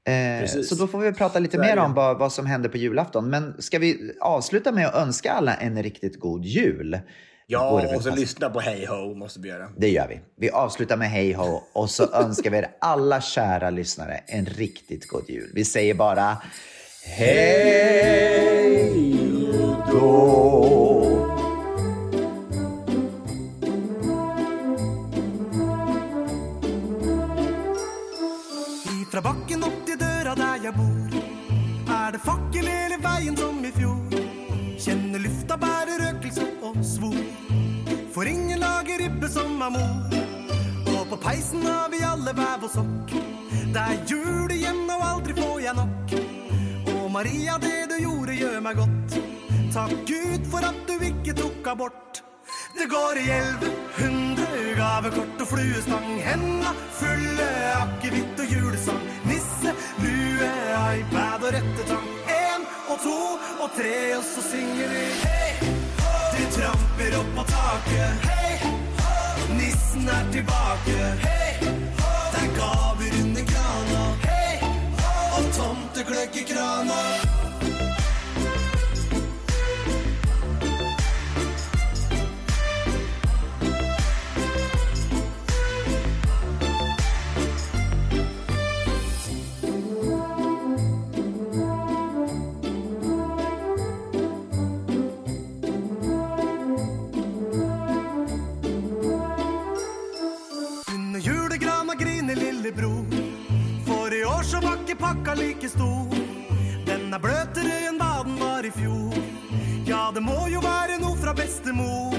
Eh, Precis. så då får vi prata lite mer om vad, vad som händer på julafton. Men ska vi avsluta med att önska alla en riktigt god jul? Ja, och så pass- lyssna på Hey Ho måste vi göra. Det gör vi. Vi avslutar med hej ho och så önskar vi er alla kära lyssnare en riktigt god jul. Vi säger bara hej då. Ifra bakken opp til døra der jeg bor, er det fakkel hele veien som i fjor. Kjenner lufta bærer røkelse og svor. For ingen lager ribbe som er mor. Og på peisen har vi alle hver vår sokk. Det er jul igjen, og aldri får jeg nok. Og Maria, det du gjorde, gjør meg godt. Takk Gud for at du ikke tok abort. Det går i elleve hundre gavekort og fluestang. Henda fulle akevitt og julesang. Nisse, lue, iPad og rettetang. En og to og tre, og så synger vi Hey! Tramper opp på taket. Hei. Nissen er tilbake. Hei. Det er gaver under krana. Hei. Og tomtegløgg i krana. Ikke pakka like stor. Den er bløtere enn hva den var i fjor. Ja, det må jo være noe fra bestemor.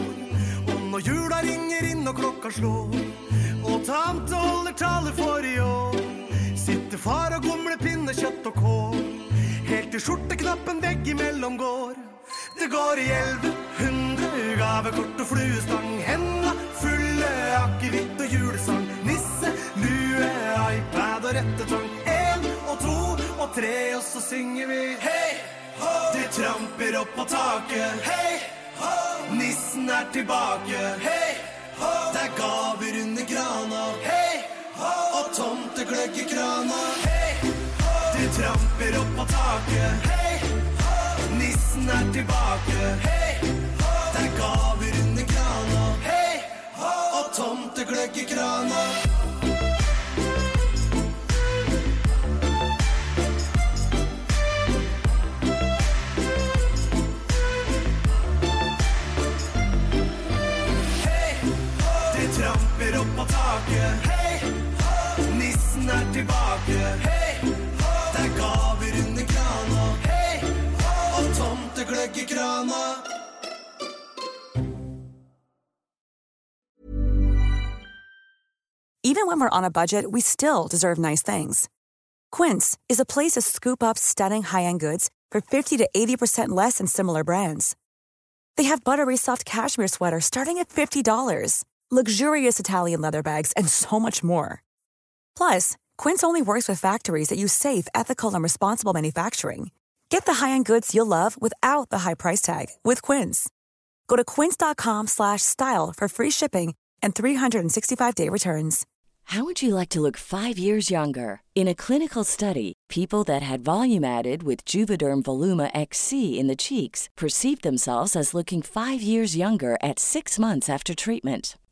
Og når jula ringer inn og klokka slår, og tante holder tale for i år, sitter far og gomler pinnekjøtt og kål. Helt til skjorteknappen veggimellom går. Det går i elleve hundre gavekort og fluestang. Henda fulle akevitt og julesang. Nisse, lue, iPad og rettetang. En og to og tre, og så synger vi Hei, hå! Det tramper opp på taket. Hei, hå! Nissen er tilbake. Hei, hå! Det er gaver under grana. Hei, hå! Og tomtegløgg i krana. Hei, hå! Det tramper opp på taket. Hei, hå! Nissen er tilbake. Hei, hå! Det er gaver under grana. Hei, hå! Og tomtegløgg i krana. På taket. Hei, nissen er tilbake. Hei, det er gaver under krana. Hei, og tomtegløgg i krana. Even when we're on a budget, we still deserve nice things. Quince is a place to scoop up stunning high-end goods for 50 to 80% less than similar brands. They have buttery soft cashmere sweaters starting at $50, luxurious Italian leather bags, and so much more. Plus, Quince only works with factories that use safe, ethical, and responsible manufacturing. Get the high-end goods you'll love without the high price tag with Quince. Go to quince.com slash style for free shipping and 365-day returns. How would you like to look five years younger? In a clinical study, people that had volume added with Juvederm Voluma XC in the cheeks perceived themselves as looking five years younger at six months after treatment.